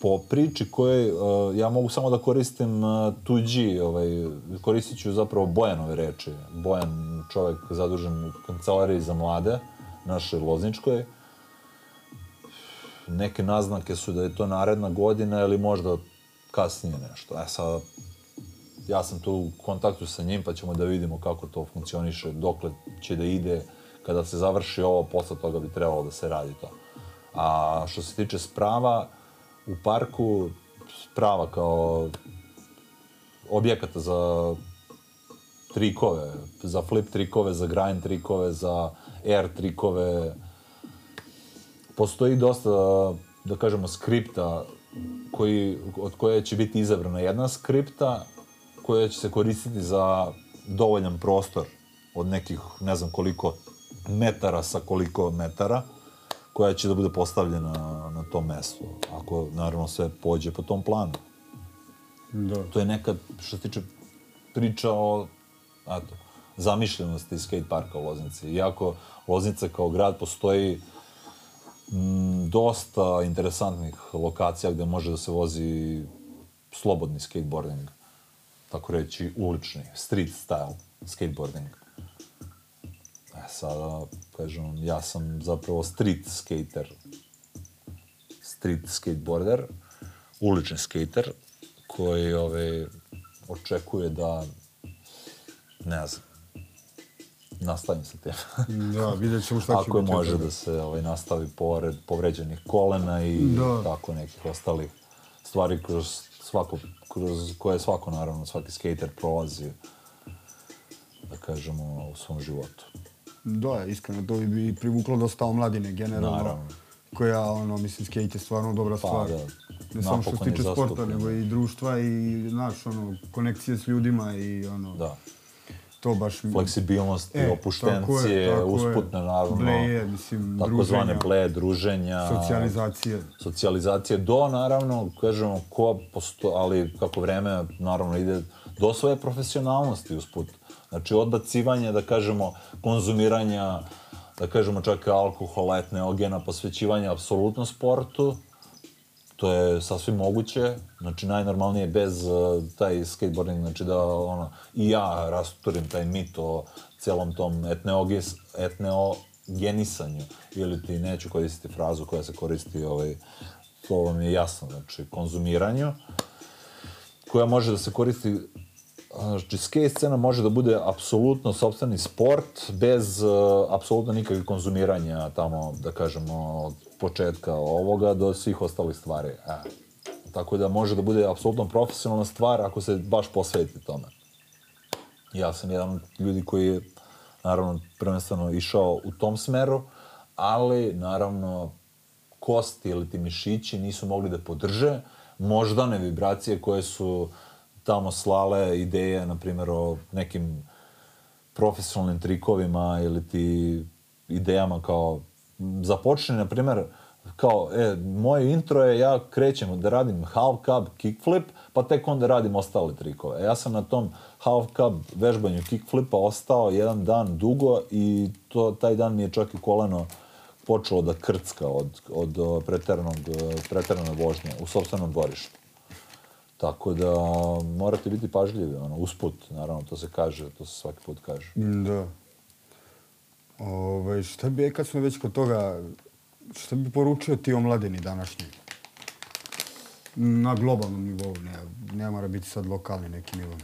po priči koje uh, ja mogu samo da koristim uh, tuđi, ovaj, koristit ću zapravo Bojanove reči. Bojan, čovjek zadužen u kancelariji za mlade, našoj Lozničkoj. Neke naznake su da je to naredna godina ili možda kasnije nešto. E sad, ja sam tu u kontaktu sa njim pa ćemo da vidimo kako to funkcioniše, dokle će da ide, kada se završi ovo, posle toga bi trebalo da se radi to. A što se tiče sprava, u parku, sprava kao objekata za trikove, za flip trikove, za grind trikove, za air trikove. Postoji dosta, da kažemo, skripta koji, od koje će biti izabrana jedna skripta koja će se koristiti za dovoljan prostor od nekih, ne znam koliko metara sa koliko metara, koja će da bude postavljena na tom mestu, ako naravno sve pođe po tom planu. Da. To je neka, što se tiče priča o eto, zamišljenosti skate parka u Loznici. Iako Loznica kao grad postoji m, dosta interesantnih lokacija gde može da se vozi slobodni skateboarding, tako reći ulični, street style skateboarding. E sada, kažem, ja sam zapravo street skater, street skateboarder, ulični skater, koji ove, očekuje da, ne znam, nastavim sa tim. [laughs] Da, vidjet ćemo šta će Ako biti. može da se ovaj, nastavi pored povređenih kolena i Da. tako nekih ostalih stvari kroz svako, kroz koje svako, naravno, svaki skater prolazi, da kažemo, u svom životu. Da, iskreno, to bi privuklo dosta omladine, generalno. Naravno. Koja, ono, mislim, skate je stvarno dobra Pa, stvar. da. Ne samo što se tiče sporta, nego i društva i, znaš, ono, konekcije s ljudima i, ono, Da. To baš... Fleksibilnost, E, opuštencije, tako je, tako je. usputne, naravno. Bleje, mislim, takozvane druženja. ble, druženja. Socijalizacije. socijalizacije do, naravno, kažemo, ko posto, ali kako vreme, naravno, ide do svoje profesionalnosti usput. Znači, odbacivanje, da kažemo, konzumiranja, da kažemo, čak i alkohola, etneogena, posvećivanja apsolutno sportu, to je sasvim moguće, znači najnormalnije bez uh, taj skateboarding, znači da ono, i ja rasturim taj mit o celom tom etneogis, etneogenisanju, ili ti neću koristiti frazu koja se koristi, ovaj, to vam je jasno, znači konzumiranju, koja može da se koristi Znači, skate scena može da bude apsolutno sobstveni sport bez uh, apsolutno nikakvih konzumiranja tamo, da kažemo, od početka ovoga do svih ostalih stvari. E. Tako da može da bude apsolutno profesionalna stvar ako se baš posveti tome. Ja sam jedan od ljudi koji je, naravno, prvenstveno išao u tom smeru, ali, naravno, kosti ili ti mišići nisu mogli da podrže moždane vibracije koje su tamo slale ideje, na primjer, o nekim profesionalnim trikovima ili ti idejama kao započne, na primjer, kao, e, moje intro je, ja krećem da radim half cab kickflip, pa tek onda radim ostale trikove. E, ja sam na tom half cab vežbanju kickflipa ostao jedan dan dugo i to, taj dan mi je čak i koleno počelo da krcka od, od preteranog, e, preterane vožnje u sobstvenom dvorištu. Tako da morate biti pažljivi, ono, usput, naravno, to se kaže, to se svaki put kaže. Da. Ove, šta bi, e, kad smo već kod toga, šta bi poručio ti o mladini današnji? Na globalnom nivou, ne, ne mora biti sad lokalni neki nivo.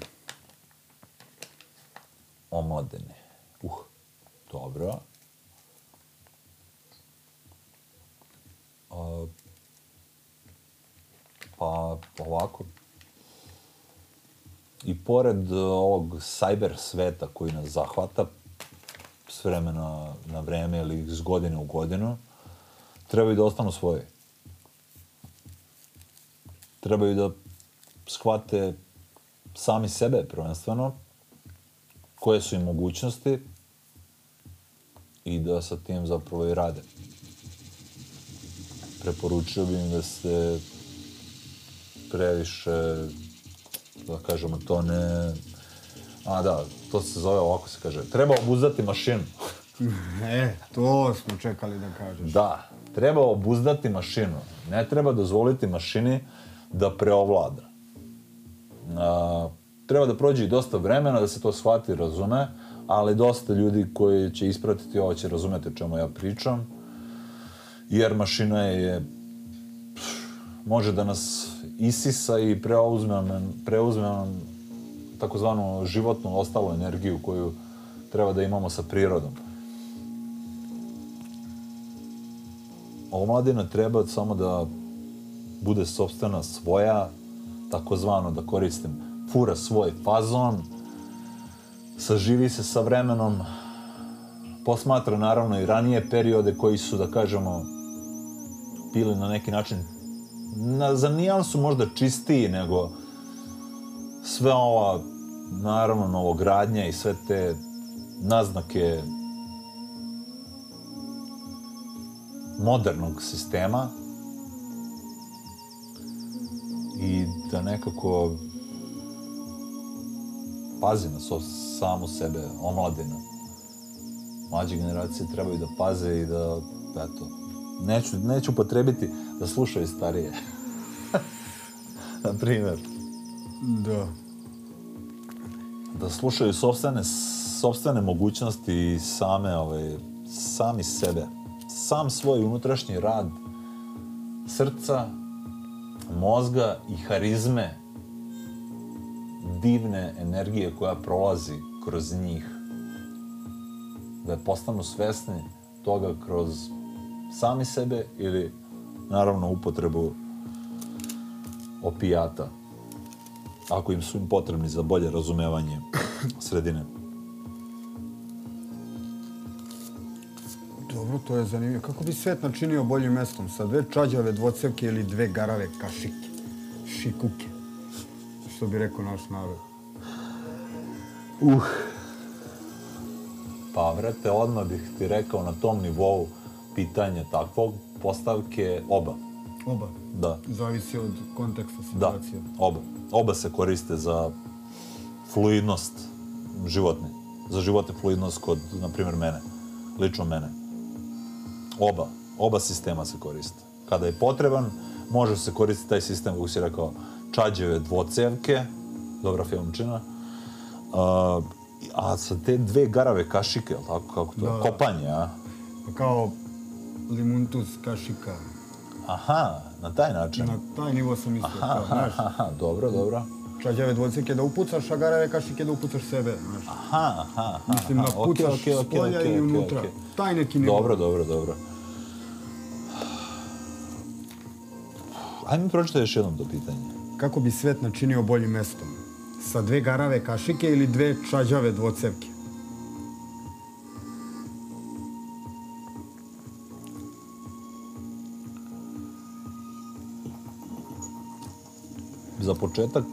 O mladini. Uh, dobro. A, pa ovako, i pored e, ovog cyber sveta koji nas zahvata s vremena na vreme ili s godine u godinu, trebaju da ostanu svoje. Trebaju da shvate sami sebe prvenstveno, koje su im mogućnosti i da sa tim zapravo i rade. Preporučio bih im da se previše da kažemo, to ne... A da, to se zove ovako se kaže. Treba obuzdati mašinu. [laughs] e, to smo čekali da kažeš. Da, treba obuzdati mašinu. Ne treba dozvoliti mašini da preovlada. A, treba da prođe i dosta vremena da se to shvati i razume, ali dosta ljudi koji će ispratiti ovo će razumeti o čemu ja pričam, jer mašina je može da nas isisa i preuzme nam, preuzme nam takozvanu životnu ostalu energiju koju treba da imamo sa prirodom. Omladina treba samo da bude sobstvena svoja, takozvano da koristim, fura svoj fazon, saživi se sa vremenom, posmatra naravno i ranije periode koji su, da kažemo, bili na neki način na, za nijansu možda čistiji nego sve ova, naravno, novogradnja i sve te naznake modernog sistema i da nekako pazi na so, samu sebe, omladina. Mlađe generacije trebaju da paze i da, eto, neću, neću potrebiti da slušaju starije. [laughs] Na primjer. Da. Da slušaju sobstvene, sobstvene mogućnosti i same, ovaj, sami sebe. Sam svoj unutrašnji rad srca, mozga i harizme divne energije koja prolazi kroz njih. Da postanu svesni toga kroz sami sebe ili naravno upotrebu opijata ako im su im potrebni za bolje razumevanje sredine. Dobro, to je zanimljivo. Kako bi svet načinio boljim mestom sa dve čađave dvocevke ili dve garave kašike? Šikuke. Što bi rekao naš narod. Uh. Pa, vrete, odmah bih ti rekao na tom nivou pitanja takvog postavke oba. Oba? Da. Zavisi od konteksta situacije. Da, oba. Oba se koriste za fluidnost životne. Za životne fluidnost kod, na primjer, mene. Lično mene. Oba. Oba sistema se koriste. Kada je potreban, može se koristiti taj sistem, kako si rekao, čađeve dvocevke, dobra filmčina, uh, a sa te dve garave kašike, tako kako to, da. kopanje, a? Kao limuntus kašika. Aha, na taj način. Na taj nivo sam mislio. Aha, aha, aha, dobro, dobro. čađave dvocevke da upucaš, a garave kašike da upucaš sebe, znaš. Aha, aha, aha. Mislim, napucaš okej, okej, s okej, polja okej, i unutra. okej. Taj neki nivo. Dobro, dobro, dobro. Ajde mi pročitaj još jednom to pitanje. Kako bi svet načinio boljim mestom? Sa dve garave kašike ili dve čađave dvocevke? Za početak,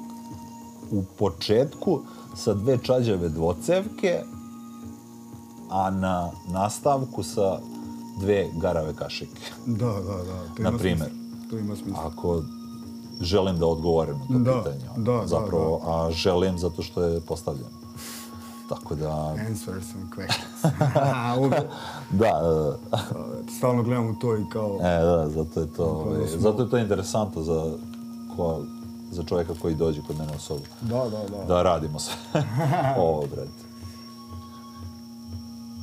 u početku sa dve čađave dvocevke, a na nastavku sa dve garave kašike. Da, da, da. To Na ima smisla. To ima smisla. Ako želim da odgovorim na to Da, pitanje. da, da, Zapravo, a želim zato što je postavljeno. Tako da, Answer some questions. [laughs] [laughs] Da, e, Stalno gledam u to i kao... e, da, zato je to, ovaj, zato je to interesantno za, ko, za čovjeka koji dođe kod mene u sobu. Da, da, da. Da radimo sve. [laughs] Ovo, brate.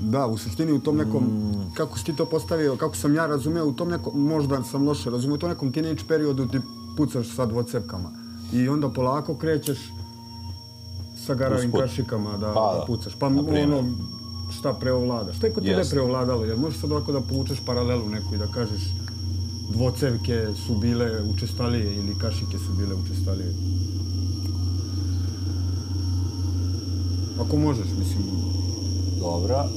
Da, u suštini u tom nekom, Mm. kako si ti to postavio, kako sam ja razumio, u tom nekom, možda sam loše razumio, u tom nekom teenage periodu ti pucaš sa dvocevkama. I onda polako krećeš sa garavim Usput. kašikama da, Pa, da pucaš. Pa ono, šta preovlada? Šta je kod tebe Jeste. preovladalo? Jel možeš sad ovako da povučeš paralelu neku i da kažeš dvocevke su bile učestalije ili kašike su bile učestalije? Ako možeš, mislim, Dobra.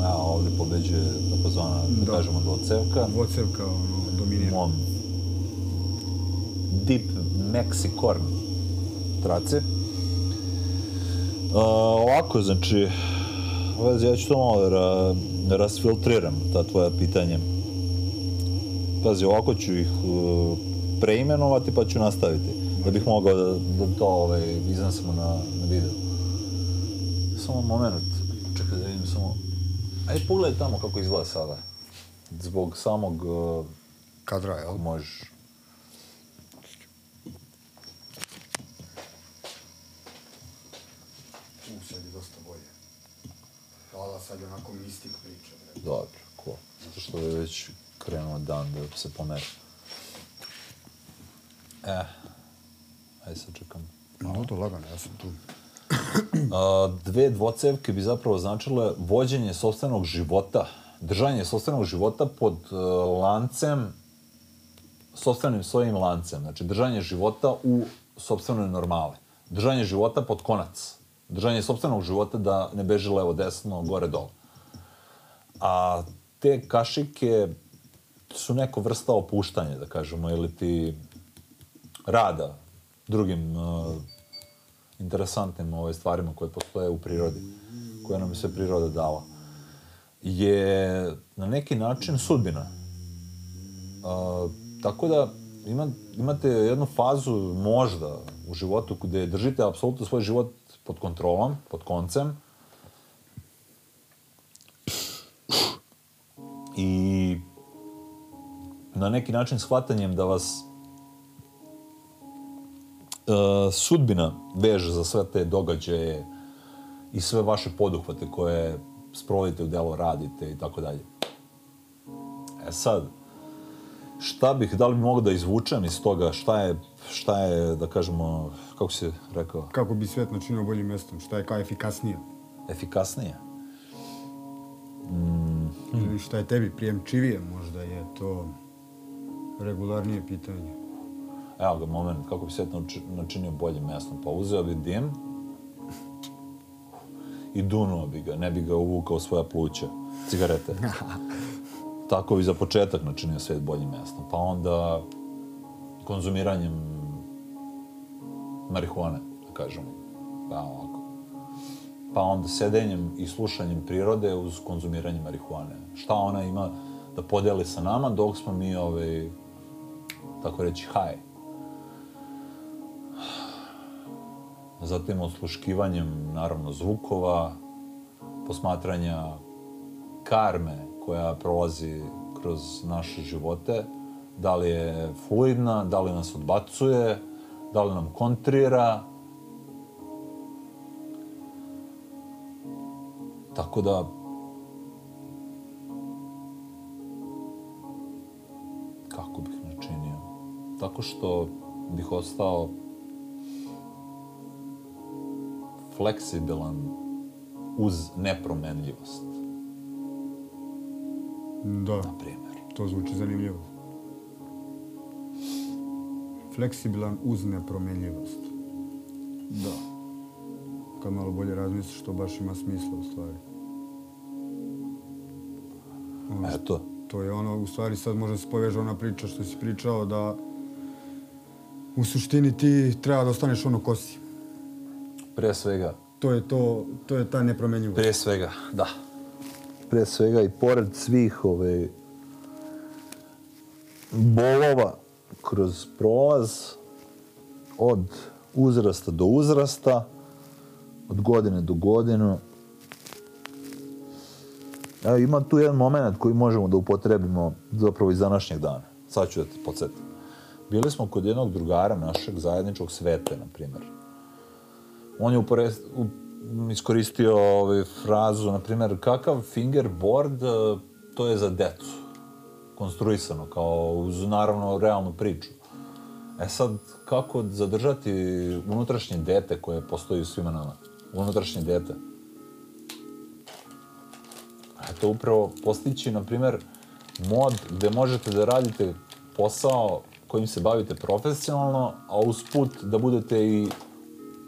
Evo, ovdje pobeđuje takozvana, da, Da. kažemo, dvocevka. dvocevka ono, dominira. mom Deep Mexicorn trace. Uh, ovako, znači, ja ću to malo ra, rasfiltriram, ta tvoja pitanja. Pazi, ovako ću ih uh, preimenovati pa ću nastaviti, da bih mogao da, da to ovaj, iznesemo na, na video. Samo moment, čekaj da vidim samo... Ajde, pogledaj tamo kako izgleda sada. Zbog samog uh, Kadra, jel? možeš. U, sad je dosta bolje. Hvala, sad je onako mistik priča, bre. Dobro, cool. Zato što je već krenuo dan da se pomeri. E, ajde sad čekam. No, to lagano, ja sam tu. A, dve dvocevke bi zapravo značile vođenje sobstvenog života, držanje sobstvenog života pod uh, lancem, sobstvenim svojim lancem. Znači, držanje života u sobstvenoj normali. Držanje života pod konac. Držanje sobstvenog života da ne beži levo, desno, gore, dole. A te kašike su neko vrsta opuštanja, da kažemo, ili ti rada drugim uh, interesantnim ovaj, stvarima koje postoje u prirodi, koje nam je priroda dala, je na neki način sudbina. Uh, tako da ima, imate jednu fazu možda u životu gdje držite apsolutno svoj život pod kontrolom, pod koncem, na neki način shvatanjem da vas e, sudbina veže za sve te događaje i sve vaše poduhvate koje sprovodite u delo, radite i tako dalje. E sad, šta bih, da li bi mogao da izvučem iz toga, šta je, šta je, da kažemo, kako si rekao, Kako bi svet načinio boljim mjestom? Šta je kao efikasnije? efikasnije? Ili šta je tebi prijemčivije? Možda je to regularnije pitanje. Evo ga, moment, kako bi nauči- načinio boljim mjestom. Pa uzeo bi dim i dunuo bi ga, ne bi ga uvukao svoja pluća, cigarete. [laughs] Tako bi za početak načinio svijet boljim mjestom. Pa onda konzumiranjem marihuane, da kažemo. Pa ovako. Pa onda sedenjem i slušanjem prirode uz konzumiranje marihuane. Šta ona ima da podeli sa nama dok smo mi, ovaj, tako reći, haje. Zatim osluškivanjem, naravno, zvukova, posmatranja karme koja prolazi kroz naše živote, da li je fluidna, da li nas odbacuje, da li nam kontrira. Tako da, Tako što bih ostao fleksibilan uz nepromenljivost, Da, na primjer. to zvuči zanimljivo. Fleksibilan uz nepromjenljivost. Da. Kad malo bolje razmisliš, to baš ima smisla u stvari. Ono, Eto, To je ono, u stvari sad može se poveže ona priča što si pričao da u suštini ti treba da ostaneš ono ko si. prije svega, To je to, to je ta nepromjenjivost. Prije svega, da. Prije svega i pored svih ove bolova kroz prolaz od uzrasta do uzrasta, od godine do godinu. Evo, ima tu jedan moment koji možemo da upotrebimo zapravo iz današnjeg dana. Sad ću da te podsjetim. Bili smo kod jednog drugara našeg zajedničkog svete, na primjer on je uporez, u, iskoristio ovaj, frazu, na primjer, kakav fingerboard, e, to je za decu. Konstruisano, kao uz naravno realnu priču. E sad, kako zadržati unutrašnje dete koje postoji u svima nama? Unutrašnje dete. Eto, upravo postići, na primjer, mod gde možete da radite posao kojim se bavite profesionalno, a usput da budete i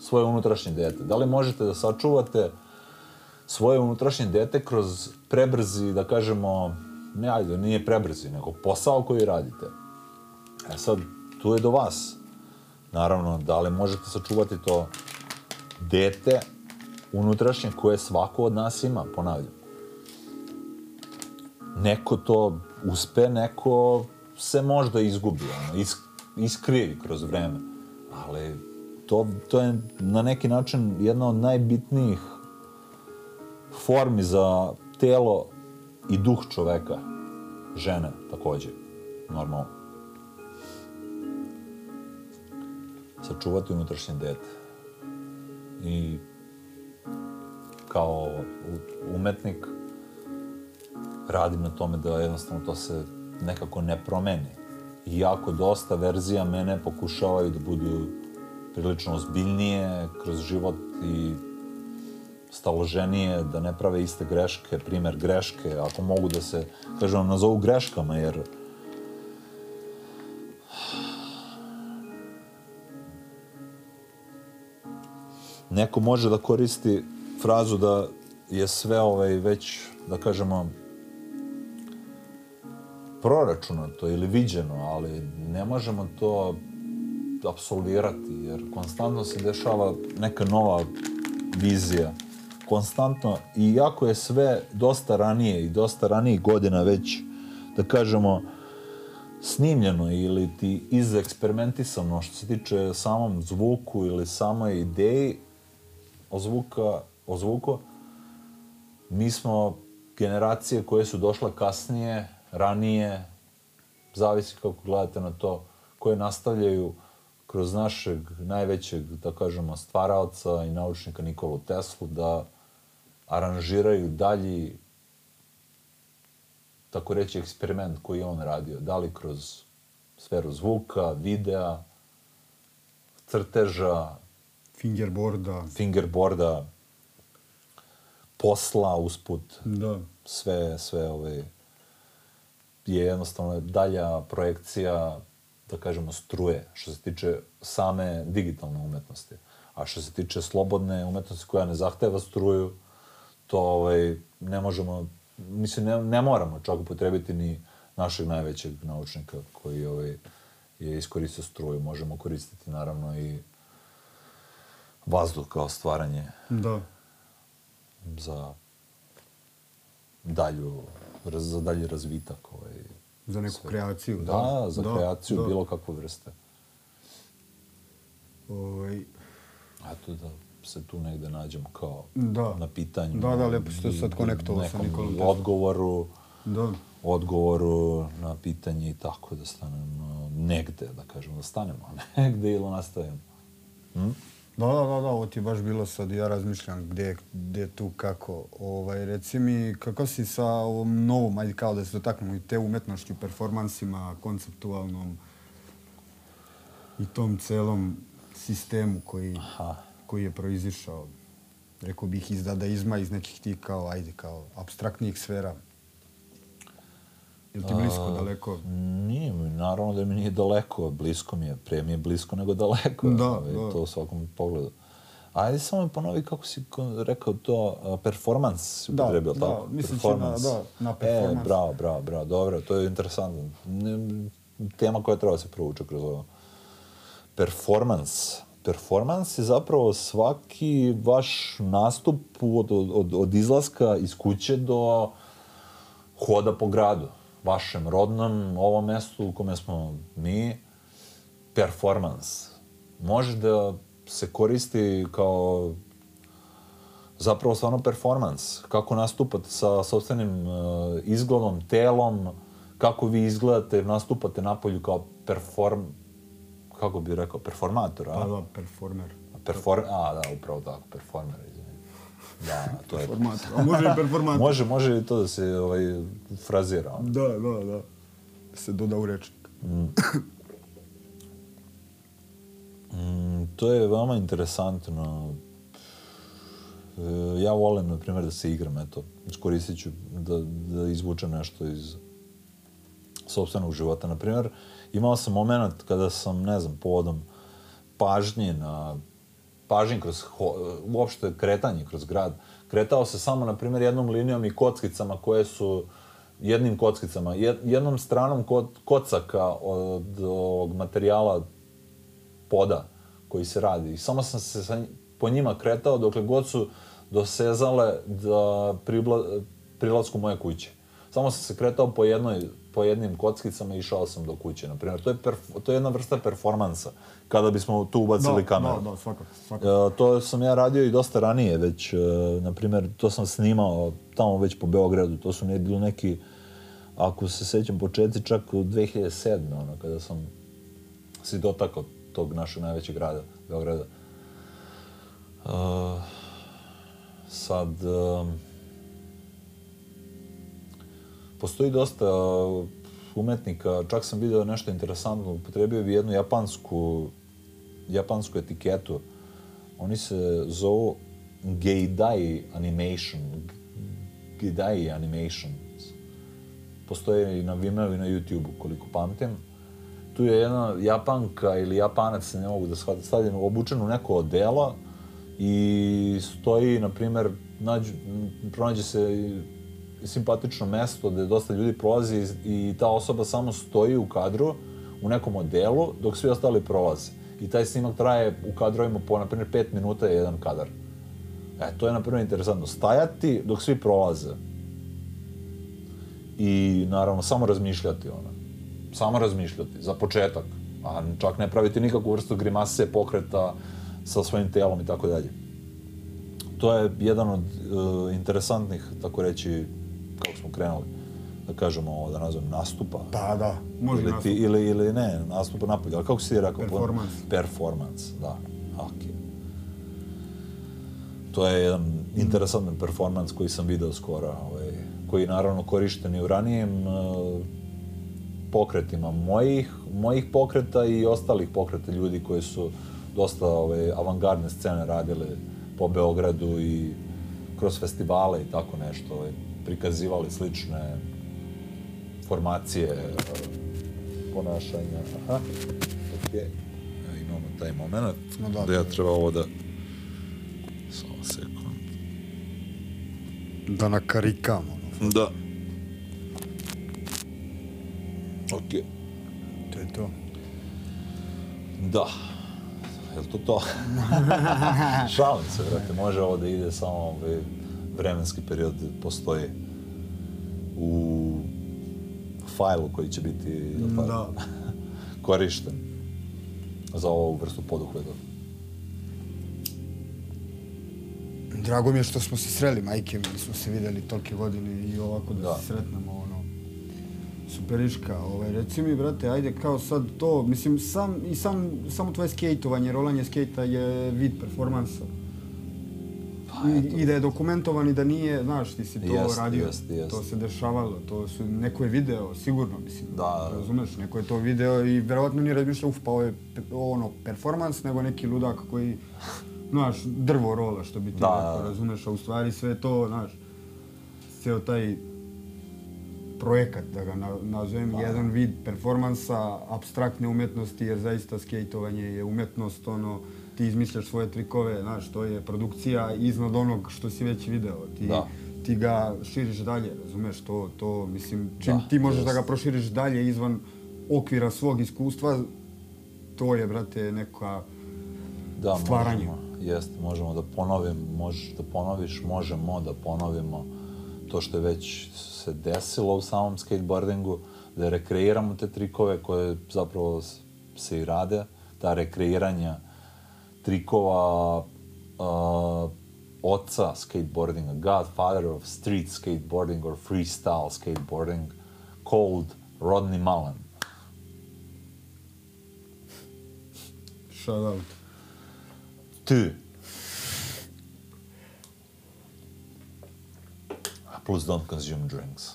svoje unutrašnje dete? Da li možete da sačuvate svoje unutrašnje dete kroz prebrzi, da kažemo, ne ajde, nije prebrzi, nego posao koji radite? E sad, tu je do vas. Naravno, da li možete sačuvati to dete unutrašnje koje svako od nas ima, ponavljam. Neko to uspe, neko se možda izgubi, ono, isk, iskrivi kroz vreme. Ali to, to je na neki način jedna od najbitnijih formi za telo i duh čoveka. Žene takođe, normalno. Sačuvati unutrašnje dete. I kao umetnik radim na tome da jednostavno to se nekako ne promeni. Iako dosta verzija mene pokušavaju da budu prilično ozbiljnije kroz život i staloženije, da ne prave iste greške, primer greške, ako mogu da se, kažem, nazovu greškama, jer neko može da koristi frazu da je sve ovaj već, da kažemo, proračunato ili viđeno, ali ne možemo to apsolvirati, jer konstantno se dešava neka nova vizija. Konstantno, i jako je sve dosta ranije i dosta ranijih godina već, da kažemo, snimljeno ili ti izeksperimentisano što se tiče samom zvuku ili samoj ideji o, zvuka, o zvuku, mi smo generacije koje su došle kasnije, ranije, zavisi kako gledate na to, koje nastavljaju kroz našeg najvećeg, da kažemo, stvaraoca i naučnika Nikolu Teslu da aranžiraju dalji, tako reći, eksperiment koji je on radio. Da li kroz sferu zvuka, videa, crteža, Fingerboarda. fingerboarda, posla usput, Da. sve, sve ove, je jednostavno dalja projekcija, da kažemo, struje, što se tiče same digitalne umetnosti. A što se tiče slobodne umetnosti koja ne zahteva struju, to ovaj, ne možemo, mislim, ne, ne moramo čak upotrebiti ni našeg najvećeg naučnika koji ovaj, je iskoristio struju. Možemo koristiti naravno i vazduh kao stvaranje Da. za dalju, za dalji razvitak. Ovaj. Za neku kreaciju. Da, za kreaciju da. bilo kakve vrste. Ovaj, Eto da se tu negde nađemo kao Da. na pitanju. Da, da, lepo si to sad konektovao sa Nikolom Teslom. odgovoru, da. odgovoru na pitanje i tako da stanemo negde, da kažemo, da stanemo [laughs] negde ili nastavimo. Da, da, da, da, ovo ti baš bilo sad, ja razmišljam gdje, gdje tu, kako. Ovaj, reci mi, kako si sa ovom novom, ajde kao da se dotaknemo i te umetnošću, performansima, konceptualnom i tom celom sistemu koji, Aha. koji je proizišao. rekao bih, iz dadaizma, iz nekih tih kao, ajde, kao abstraktnijih sfera? Je li ti blisko, daleko? Nije mi, naravno da mi nije daleko, blisko mi je, prije mi je blisko nego daleko. Da, da. To u svakom pogledu. Ajde samo mi ponovi kako si rekao to, a, performans si Da, upotrebio, da, tako? na- Performance. da, na E, performans. bravo, bravo, bravo, dobro, to je interesantno. Tema koja treba da se provuče kroz ovo. Performans. Performans je zapravo svaki vaš nastup od, od, od izlaska iz kuće do hoda po gradu. Vašem rodnom, ovom mestu u kome smo mi, performans. Može da se koristi kao zapravo stvarno performans. Kako nastupate sa sobstvenim uh, izgledom, telom, kako vi izgledate, nastupate napolju kao perform... Kako bi rekao, performator, a? Pa da, performer. Perform... A, da, upravo tako, performer. Da, to je... Performator. A može i performator. [laughs] Može, može i to da se ovaj, frazira. ono. Da, da, da. Se doda u rečnik. Mm, to je veoma interesantno. E, ja volim, na primjer, da se igram, eto. Iskoristit ću da, da izvučem nešto iz sobstvenog života. Na primjer, imao sam moment kada sam, ne znam, povodom pažnje na pažnje kroz, ho- uopšte kretanje kroz grad, kretao se samo, na primjer, jednom linijom i kockicama koje su jednim kockicama, jednom stranom kod, kocaka od ovog materijala poda koji se radi. I samo sam se sa, po njima kretao dokle god su dosezale da pribla, prilasku moje kuće. Samo sam se kretao po, jednoj, po jednim kockicama i išao sam do kuće. Naprimjer, to je, to je jedna vrsta performansa kada bismo tu ubacili da, kameru. Da, da, svakako, svakako. E, to sam ja radio i dosta ranije već, e, na primjer, to sam snimao tamo već po Beogradu, to su ne bilo neki, ako se sećam početci, čak u 2007. ono, kada sam se dotakao tog našeg najvećeg grada, Beograda. Uh, sad, um, postoji dosta umetnika, čak sam video nešto interesantno, upotrebio bi jednu japansku, japansku etiketu. Oni se zovu Geidai Animation, Geidai Animations. Postoje i na Vimeo i na YouTube-u, koliko pamtim. Tu je jedna japanka ili japanac, ne mogu da shvatim, stavljen obučen u neko odela i stoji, na primjer, nađu, pronađe se simpatično mesto gde dosta ljudi prolazi i, ta osoba samo stoji u kadru u nekom odelu dok svi ostali prolaze. I taj snimak traje u kadrovima po, na primjer, 5 minuta je jedan kadar. E, to je, na primjer, interesantno. Stajati dok svi prolaze. I, naravno, samo razmišljati, ono. Samo razmišljati, za početak. A čak ne praviti nikakvu vrstu grimase, pokreta sa svojim telom i tako dalje. To je jedan od e, interesantnih, tako reći, smo krenuli, da kažemo ovo, da nazovem, nastupa. Da, da, može ili, nastup. ti, ili, ili ne, nastupa napolje, ali kako si ti rekao? Performans. Performance, da. Ok. To je jedan interesantan performans koji sam video skoro, ovaj, koji je naravno korišten i u ranijim uh, pokretima mojih, mojih pokreta i ostalih pokreta ljudi koji su dosta ovaj, avangardne scene radili po Beogradu i kroz festivale i tako nešto, ovaj, prikazivali slične formacije ponašanja. Aha, okej. Okay. Imamo taj moment No da, da ja treba ovo da... Samo sekund. Da nakarikamo. ono. Da. Okej. To je to. Da. Je to to? [laughs] Šalim se, brate. Može ovo da ide samo ovaj vremenski period postoji u fajlu koji će biti Da. [laughs] korišten za ovu vrstu poduhveta. Drago mi je što smo se sreli, majke mi, smo se videli tolike godine i ovako da, Da. se sretnemo, ono, superiška, ovaj, reci mi, brate, ajde, kao sad to, mislim, sam, i sam, samo tvoje skejtovanje, rolanje skejta je vid performansa. I, I da je dokumentovan i da nije, znaš, ti si to Jest, radio, jest, jest. to se dešavalo, to su, neko je video, sigurno, mislim, Da. razumeš, neko je to video i verovatno nije razmišljao, uf, pa ovo je ono, performans, nego neki ludak koji znaš, drvo rola, što bi ti Da, rekao, da. razumeš, a u stvari sve to, znaš, ceo taj projekat, da ga na, nazovem, Pa. jedan vid performansa, abstraktne umetnosti, jer zaista skejtovanje je umetnost, ono, ti izmišljaš svoje trikove, znaš, to je produkcija iznad onog što si već video. Ti, Da. ti ga širiš dalje, razumeš, to, to, mislim, čim Da, ti možeš da ga jest. proširiš dalje izvan okvira svog iskustva, to je, brate, neka Da, stvaranje. možemo, jest, možemo da ponovim, možeš da ponoviš, možemo da ponovimo to što je već se desilo u samom skateboardingu, da rekreiramo te trikove koje zapravo se i rade, ta rekreiranja trikova uh, oca skateboardinga, godfather of street skateboarding or freestyle skateboarding, called Rodney Mullen. shout out. Ti. Plus don't consume drinks.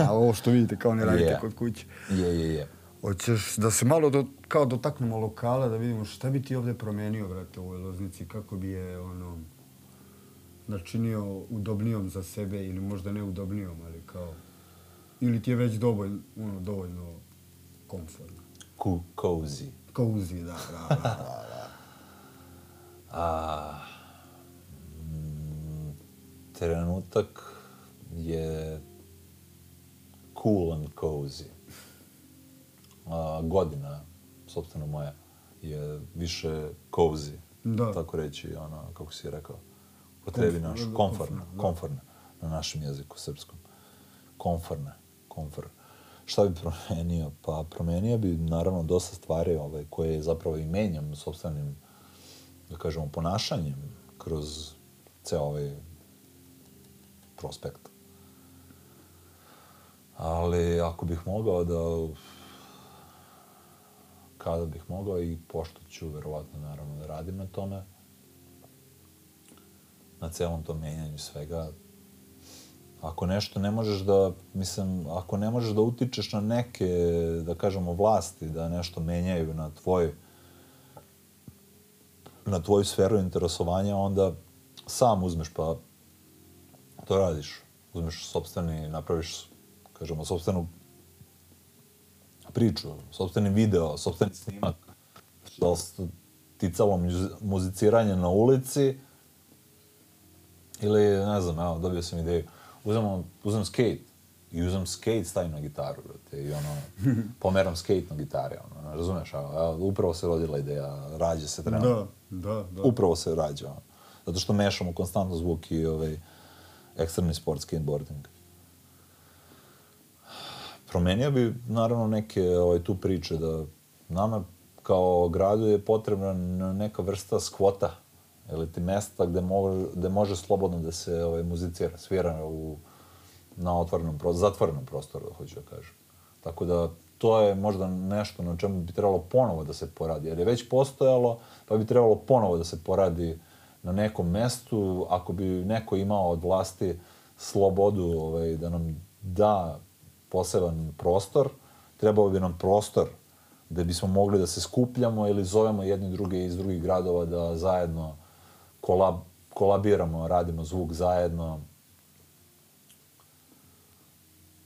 [laughs] Ovo što vidite kao ne radite Je. kod kuće. Je, je, je. Hoćeš da se malo do, kao dotaknemo lokala, da vidimo šta bi ti ovdje promenio, brate, u ovoj loznici, kako bi je, ono, načinio udobnijom za sebe ili možda ne udobnijom, ali kao, ili ti je već dovoljno, ono, dovoljno komfortno. Ku, cozy. Cozy, da, da, da, da. [laughs] A, mm, trenutak je cool and cozy. A, godina, sobstveno moja, je više cozy. Da. Tako reći, ono, kako si rekao. Potrebi Komf- naš, da, komfortna, komfortna, da. komfortna, na našem jeziku, srpskom. Komfortna, komfort. Šta bi promenio? Pa promenio bi naravno dosta stvari ovaj, koje zapravo i menjam sobstvenim, da kažemo, ponašanjem kroz ceo ovaj prospekt. Ali ako bih mogao da kada bih mogao i pošto ću verovatno naravno da radim na tome, na celom tom menjanju svega, ako nešto ne možeš da, mislim, ako ne možeš da utičeš na neke, da kažemo, vlasti, da nešto menjaju na tvoj, na tvoju sferu interesovanja, onda sam uzmeš pa to radiš. Uzmeš sobstveni, napraviš, kažemo, sobstvenu priču, sobstveni video, sobstveni snimak. Da se ticalo muzi- muziciranje na ulici ili, ne znam, evo, dobio sam ideju. Uzmem, uzmem skate i uzmem skate, stavim na gitaru, brate, i ono, [laughs] pomeram skate na gitari, ono, razumeš, evo, evo, upravo se rodila ideja, rađe se trenutno. Da, da, da. Upravo se rađa. ono. Zato što mešamo konstantno zvuk i ovaj, ekstremni sport, skateboarding. Promenio bi, naravno, neke ovaj, tu priče da nama kao gradu je potrebna neka vrsta skvota ili ti mesta gde može, gde može slobodno da se ovaj, muzicira, svira u, na otvorenom, zatvorenom prostoru, hoću da kažem. Tako da to je možda nešto na čemu bi trebalo ponovo da se poradi, jer je već postojalo, pa bi trebalo ponovo da se poradi na nekom mestu, ako bi neko imao od vlasti slobodu ovaj, da nam da poseban prostor, trebao bi nam prostor da bismo mogli da se skupljamo ili zovemo jedni druge iz drugih gradova da zajedno kolab, kolabiramo, radimo zvuk zajedno.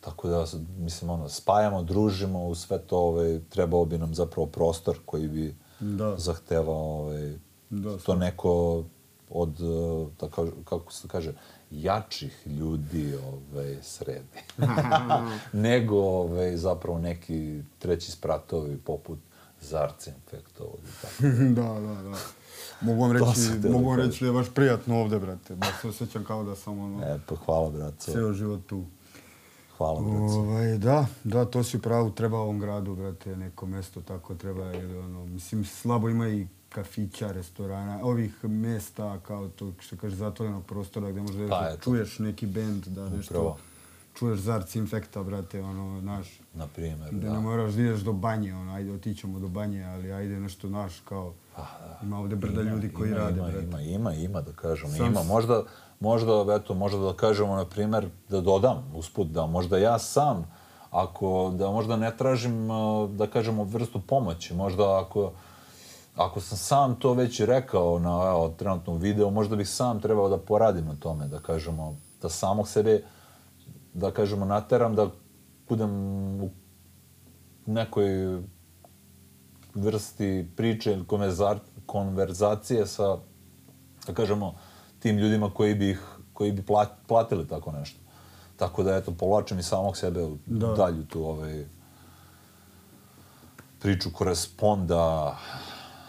Tako da, mislim, ono, spajamo, družimo u sve to, ovaj, trebao bi nam zapravo prostor koji bi Da. zahtevao ovaj, Da, to neko od, eh, da kako se kaže, jačih ljudi ovaj, sredi. [laughs] Nego ovaj, zapravo neki treći spratovi poput Zarca infektovog i tako. [laughs] da, da, da. Mogu vam reći, mogu vam reći da je baš prijatno ovde, brate. Baš se osjećam kao da sam ono, E, pa hvala, braco. ceo život tu. Hvala, braco. Ovaj, da, da, to si u pravu, treba ovom gradu, brate, neko mesto tako treba, jer ono, mislim, slabo ima i kafića, restorana, ovih mesta, kao to što kaže, zatvorenog prostora gdje možda Pa, eto. čuješ neki bend, da nešto, Upravo. čuješ zarci infekta, brate, ono, naš, Na primjer, da da. ne moraš da ideš do banje, ono, ajde, otićemo do banje, ali ajde nešto, naš, kao, ima ovdje brda ljudi koji ima, rade, ima, brate. Ima, ima, ima, da kažemo, Sam ima. Možda, možda, eto, možda da kažemo, na primjer, da dodam usput, da možda ja sam, ako, da možda ne tražim, da kažemo, vrstu pomoći, možda ako, ako sam sam to već rekao na evo, trenutnom videu, možda bih sam trebao da poradim na tome, da kažemo, da samog sebe, da kažemo, nateram da budem u nekoj vrsti priče ili konverzacije sa, da kažemo, tim ljudima koji bi, ih, koji bi plat, platili tako nešto. Tako da, eto, povlačim i samog sebe u Da. dalju tu ovaj, priču koresponda,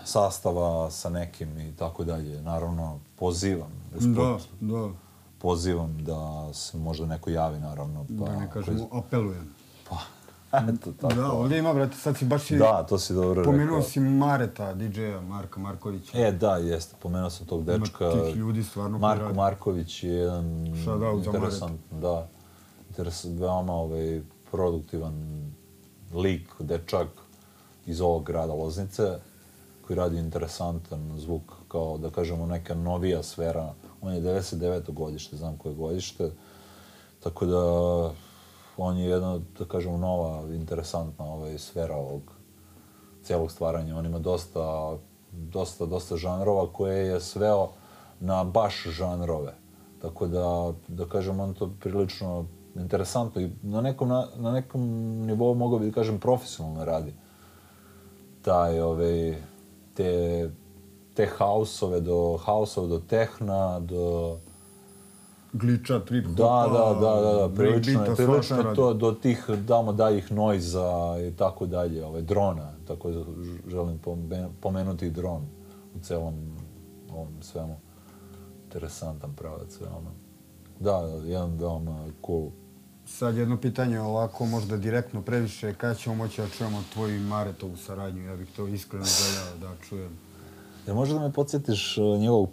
sastava sa nekim i tako dalje. Naravno, pozivam, usput, Da, da. pozivam da se možda neko javi, naravno. Pa, Da ne kažemo, apelujem. Pa, [laughs] eto, tako. Da, ovdje ima, brate, sad si baš i Da, to si dobro pomenuo rekao. si Mareta, DJ-a Marka Markovića. E, da, jeste, pomenuo sam tog Ima dečka. tih ljudi stvarno koji Marko. Marković je jedan Shout out za interesantan, da, interesant, veoma ovaj, produktivan lik, dečak iz ovog grada Loznice, koji radi interesantan zvuk, kao da kažemo neka novija sfera. On je 99. godište, znam koje godište, tako da on je jedna, da kažemo, nova, interesantna ovaj, sfera ovog cijelog stvaranja. On ima dosta, dosta, dosta žanrova koje je sveo na baš žanrove. Tako da, da kažem, on to prilično interesantno i na nekom, na, na nekom nivou mogao bi da kažem profesionalno radi. Taj, ovaj, te, te hausove do, hausove do tehna, do... Glitcha, trip hopa, Da, da, da, da, da, prilično je, prilično je radi. to do tih damo daljih noiza i tako dalje, ovaj, drona, tako želim pome- pomenuti dron u celom ovom svemu. Interesantan pravac, veoma. Da, jedan veoma cool. Sad jedno pitanje ovako, možda direktno previše, kada ćemo moći da čujemo tvoju i Maretovu saradnju? Ja bih to iskreno željao da čujem. Jel možda da me podsjetiš uh, njegovog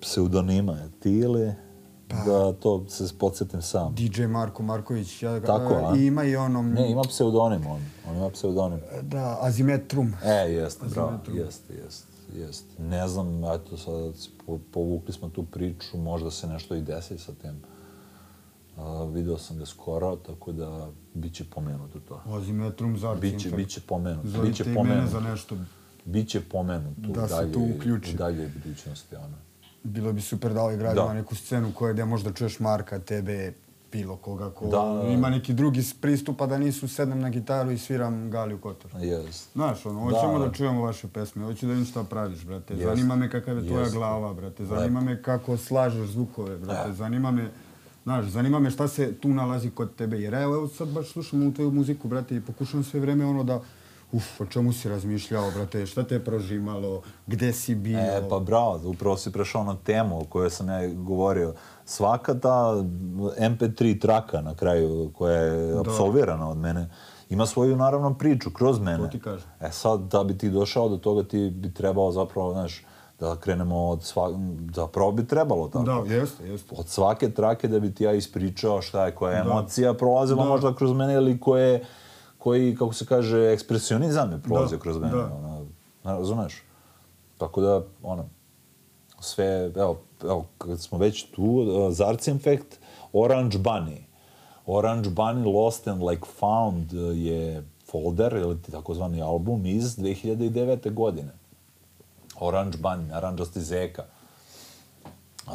pseudonima, je ti ili Pa. da to se podsjetim sam? DJ Marko Marković, ja Tako, a? i ima i onom, Ne, ima pseudonim on. On ima pseudonim. da, Azimetrum. E, jeste, bravo, jeste, jeste, jeste. Ne znam, eto, sad po- povukli smo tu priču, možda se nešto i desi sa tem. Uh, video sam ga skoro, tako da bit će pomenuto to. Azimetrum za Biće, biće pomenuto, Zovite biće i mene za nešto. Biće pomenuto Da u se dalje, tu uključi. u dalje budućnosti, ono. Bilo bi super da ovaj grad Da. ima neku scenu koja gdje možda čuješ Marka, tebe, bilo koga ko Da. ima neki drugi s- pristupa da nisu sednem na gitaru i sviram Galiju Kotor. Jest. Znaš, ono, hoćemo da, da. čujemo vaše pesme, hoću da vidim šta praviš, brate. Jest. Zanima me kakav je tvoja Jest. glava, brate. Zanima me kako slažeš zvukove, brate. E. Zanima me, znaš, zanima me šta se tu nalazi kod tebe. Jer evo, evo sad baš slušam u tvoju muziku, brate, i pokušam sve vreme ono da, uf, o čemu si razmišljao, brate, šta te je prožimalo, gde si bio. E, pa bravo, upravo si prešao na temu o kojoj sam ja govorio. Svaka ta MP3 traka na kraju koja je absolvirana od mene, ima svoju naravno priču kroz mene. To ti kažem. E sad, da bi ti došao do toga, ti bi trebao zapravo, znaš, da krenemo od svak... Zapravo bi trebalo tako. Da, jeste, jeste. Od svake trake da bi ti ja ispričao šta je, koja je emocija prolazila Da. možda kroz mene ili koje, koji, kako se kaže, ekspresionizam je prolazio Da, kroz mene. da. Ono, razumeš? Tako da, ono, sve, evo, evo, kad smo već tu, uh, Zarci Infect, Orange Bunny. Orange Bunny Lost and Like Found uh, je folder, ili takozvani album iz 2009. godine. Orange Ban, naranđasti zeka. Uh,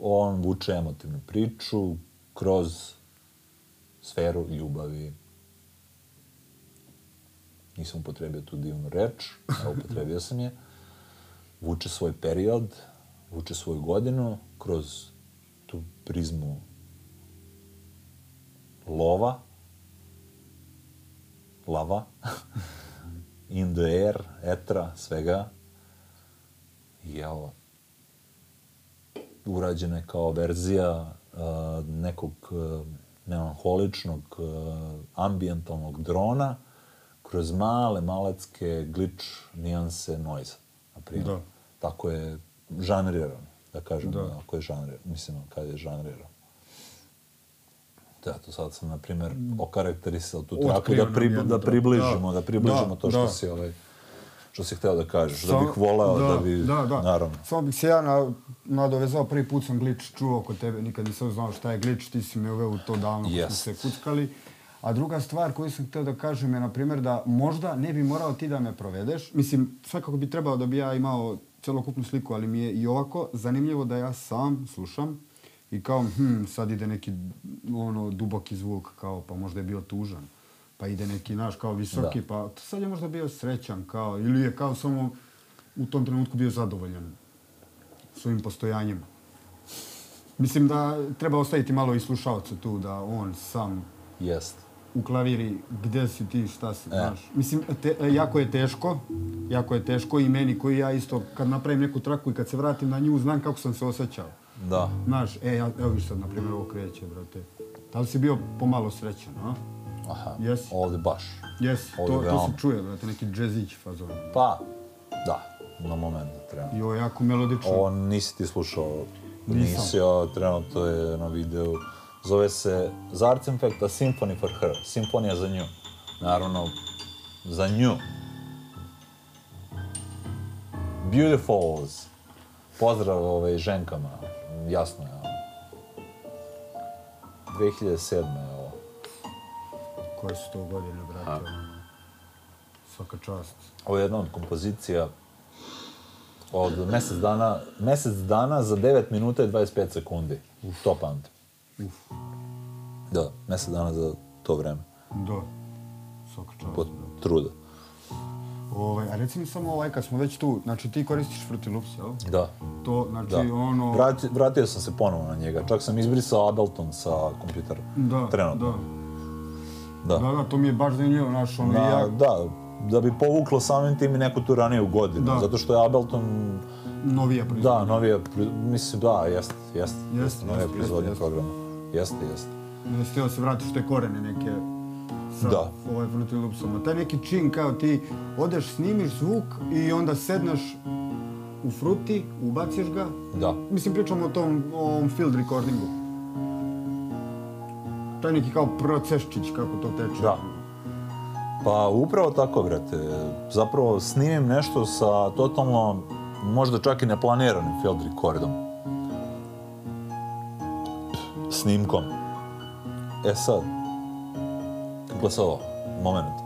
on vuče emotivnu priču kroz sferu ljubavi. Nisam upotrebio tu divnu reč, a upotrebio sam je. Vuče svoj period, vuče svoju godinu kroz tu prizmu lova, lava, in the air, etra, svega. I evo, urađena je kao verzija uh, nekog uh, melanholičnog, uh, ambijentalnog drona kroz male, malecke glitch nijanse noiza, na primjer. Da. Tako je žanriran, da kažem, Da. ako je žanriran, mislim, kad je žanriran. Da, to sad sam, na primjer, okarakterisao tu traku da, pri, da približimo, da. da, približimo Da, to što da. si ovaj, što si hteo da kažeš, da bih voleo da, bi, da, da. naravno. Samo bih se ja na, nadovezao, prvi put sam glitch čuo kod tebe, nikad nisam znao šta je glitch, ti si me uveo u to davno, kad smo se kuckali. A druga stvar koju sam htio da kažem je, na primjer, da možda ne bi morao ti da me provedeš. Mislim, svakako bi trebao da bi ja imao celokupnu sliku, ali mi je i ovako zanimljivo da ja sam slušam i kao, hm, sad ide neki ono duboki zvuk, kao, pa možda je bio tužan. Pa ide neki naš kao visoki, Da. pa sad je možda bio srećan, kao, ili je kao samo u tom trenutku bio zadovoljan svojim postojanjem. Mislim da treba ostaviti malo i slušalca tu, da on sam Jest. u klaviri gdje si ti, šta si, E. znaš. Mislim, te, jako je teško, jako je teško i meni koji ja isto, kad napravim neku traku i kad se vratim na nju, znam kako sam se osjećao. Da. Znaš, e, ja, evo viš sad, na primjer, ovo kreće, brate. Da li si bio pomalo srećan, a? Aha. Jesi. Ovdje baš. Jesi, Ovdje to, to veoma. se čuje, brate, neki džezić fazon. Pa, da, na moment treba. I ovo je jako melodično. Ovo nisi ti slušao, Nisam. nisi, a trenutno je na videu. Zove se Zarzenfekt, A Symphony for Her. Simfonija za nju. Naravno, za nju. Beautifuls. Pozdrav ove ženkama. Jasno je. ono. 2007. Koje su to godine, brate, ono. Svaka čast. Ovo je jedna od kompozicija od mjesec dana, mjesec dana za 9 minuta i 25 sekundi. To pamtim. Uf, Da, mjesec dana za to vreme. da. Svaka čast. Po brate. truda. Ovaj, a reci mi samo ovaj, kad smo već tu, znači ti koristiš Fruity Loops, jel? Da, To, znači da. ono... Vrati, vratio sam se ponovo na njega. Čak sam izbrisao Ableton sa kompjutera. Da, Trenutno. da. Da. Da, da, to mi je baš zanimljivo, znaš, ono, Na, ja... Da, da bi povuklo samim tim i neku tu raniju godinu. Da. Zato što je Ableton, Novija proizvodnja. da, novija, mislim, da, jest, jest. Jeste, novija jeste, proizvodnja jeste, programa. Jeste, jeste. Jesi htio da se vratiš te korene neke sa Da. ovaj Fruity Loopsom. A taj neki čin kao ti odeš, snimiš zvuk i onda sedneš u Fruity, ubaciš ga. Da. Mislim, pričamo o tom o ovom field recordingu. Taj neki kao proceščić kako to teče. Da. Pa upravo tako, brate. Zapravo snimim nešto sa totalno, možda čak i neplaniranim field recordom. Snimkom. E sad, gle sad ovo, moment.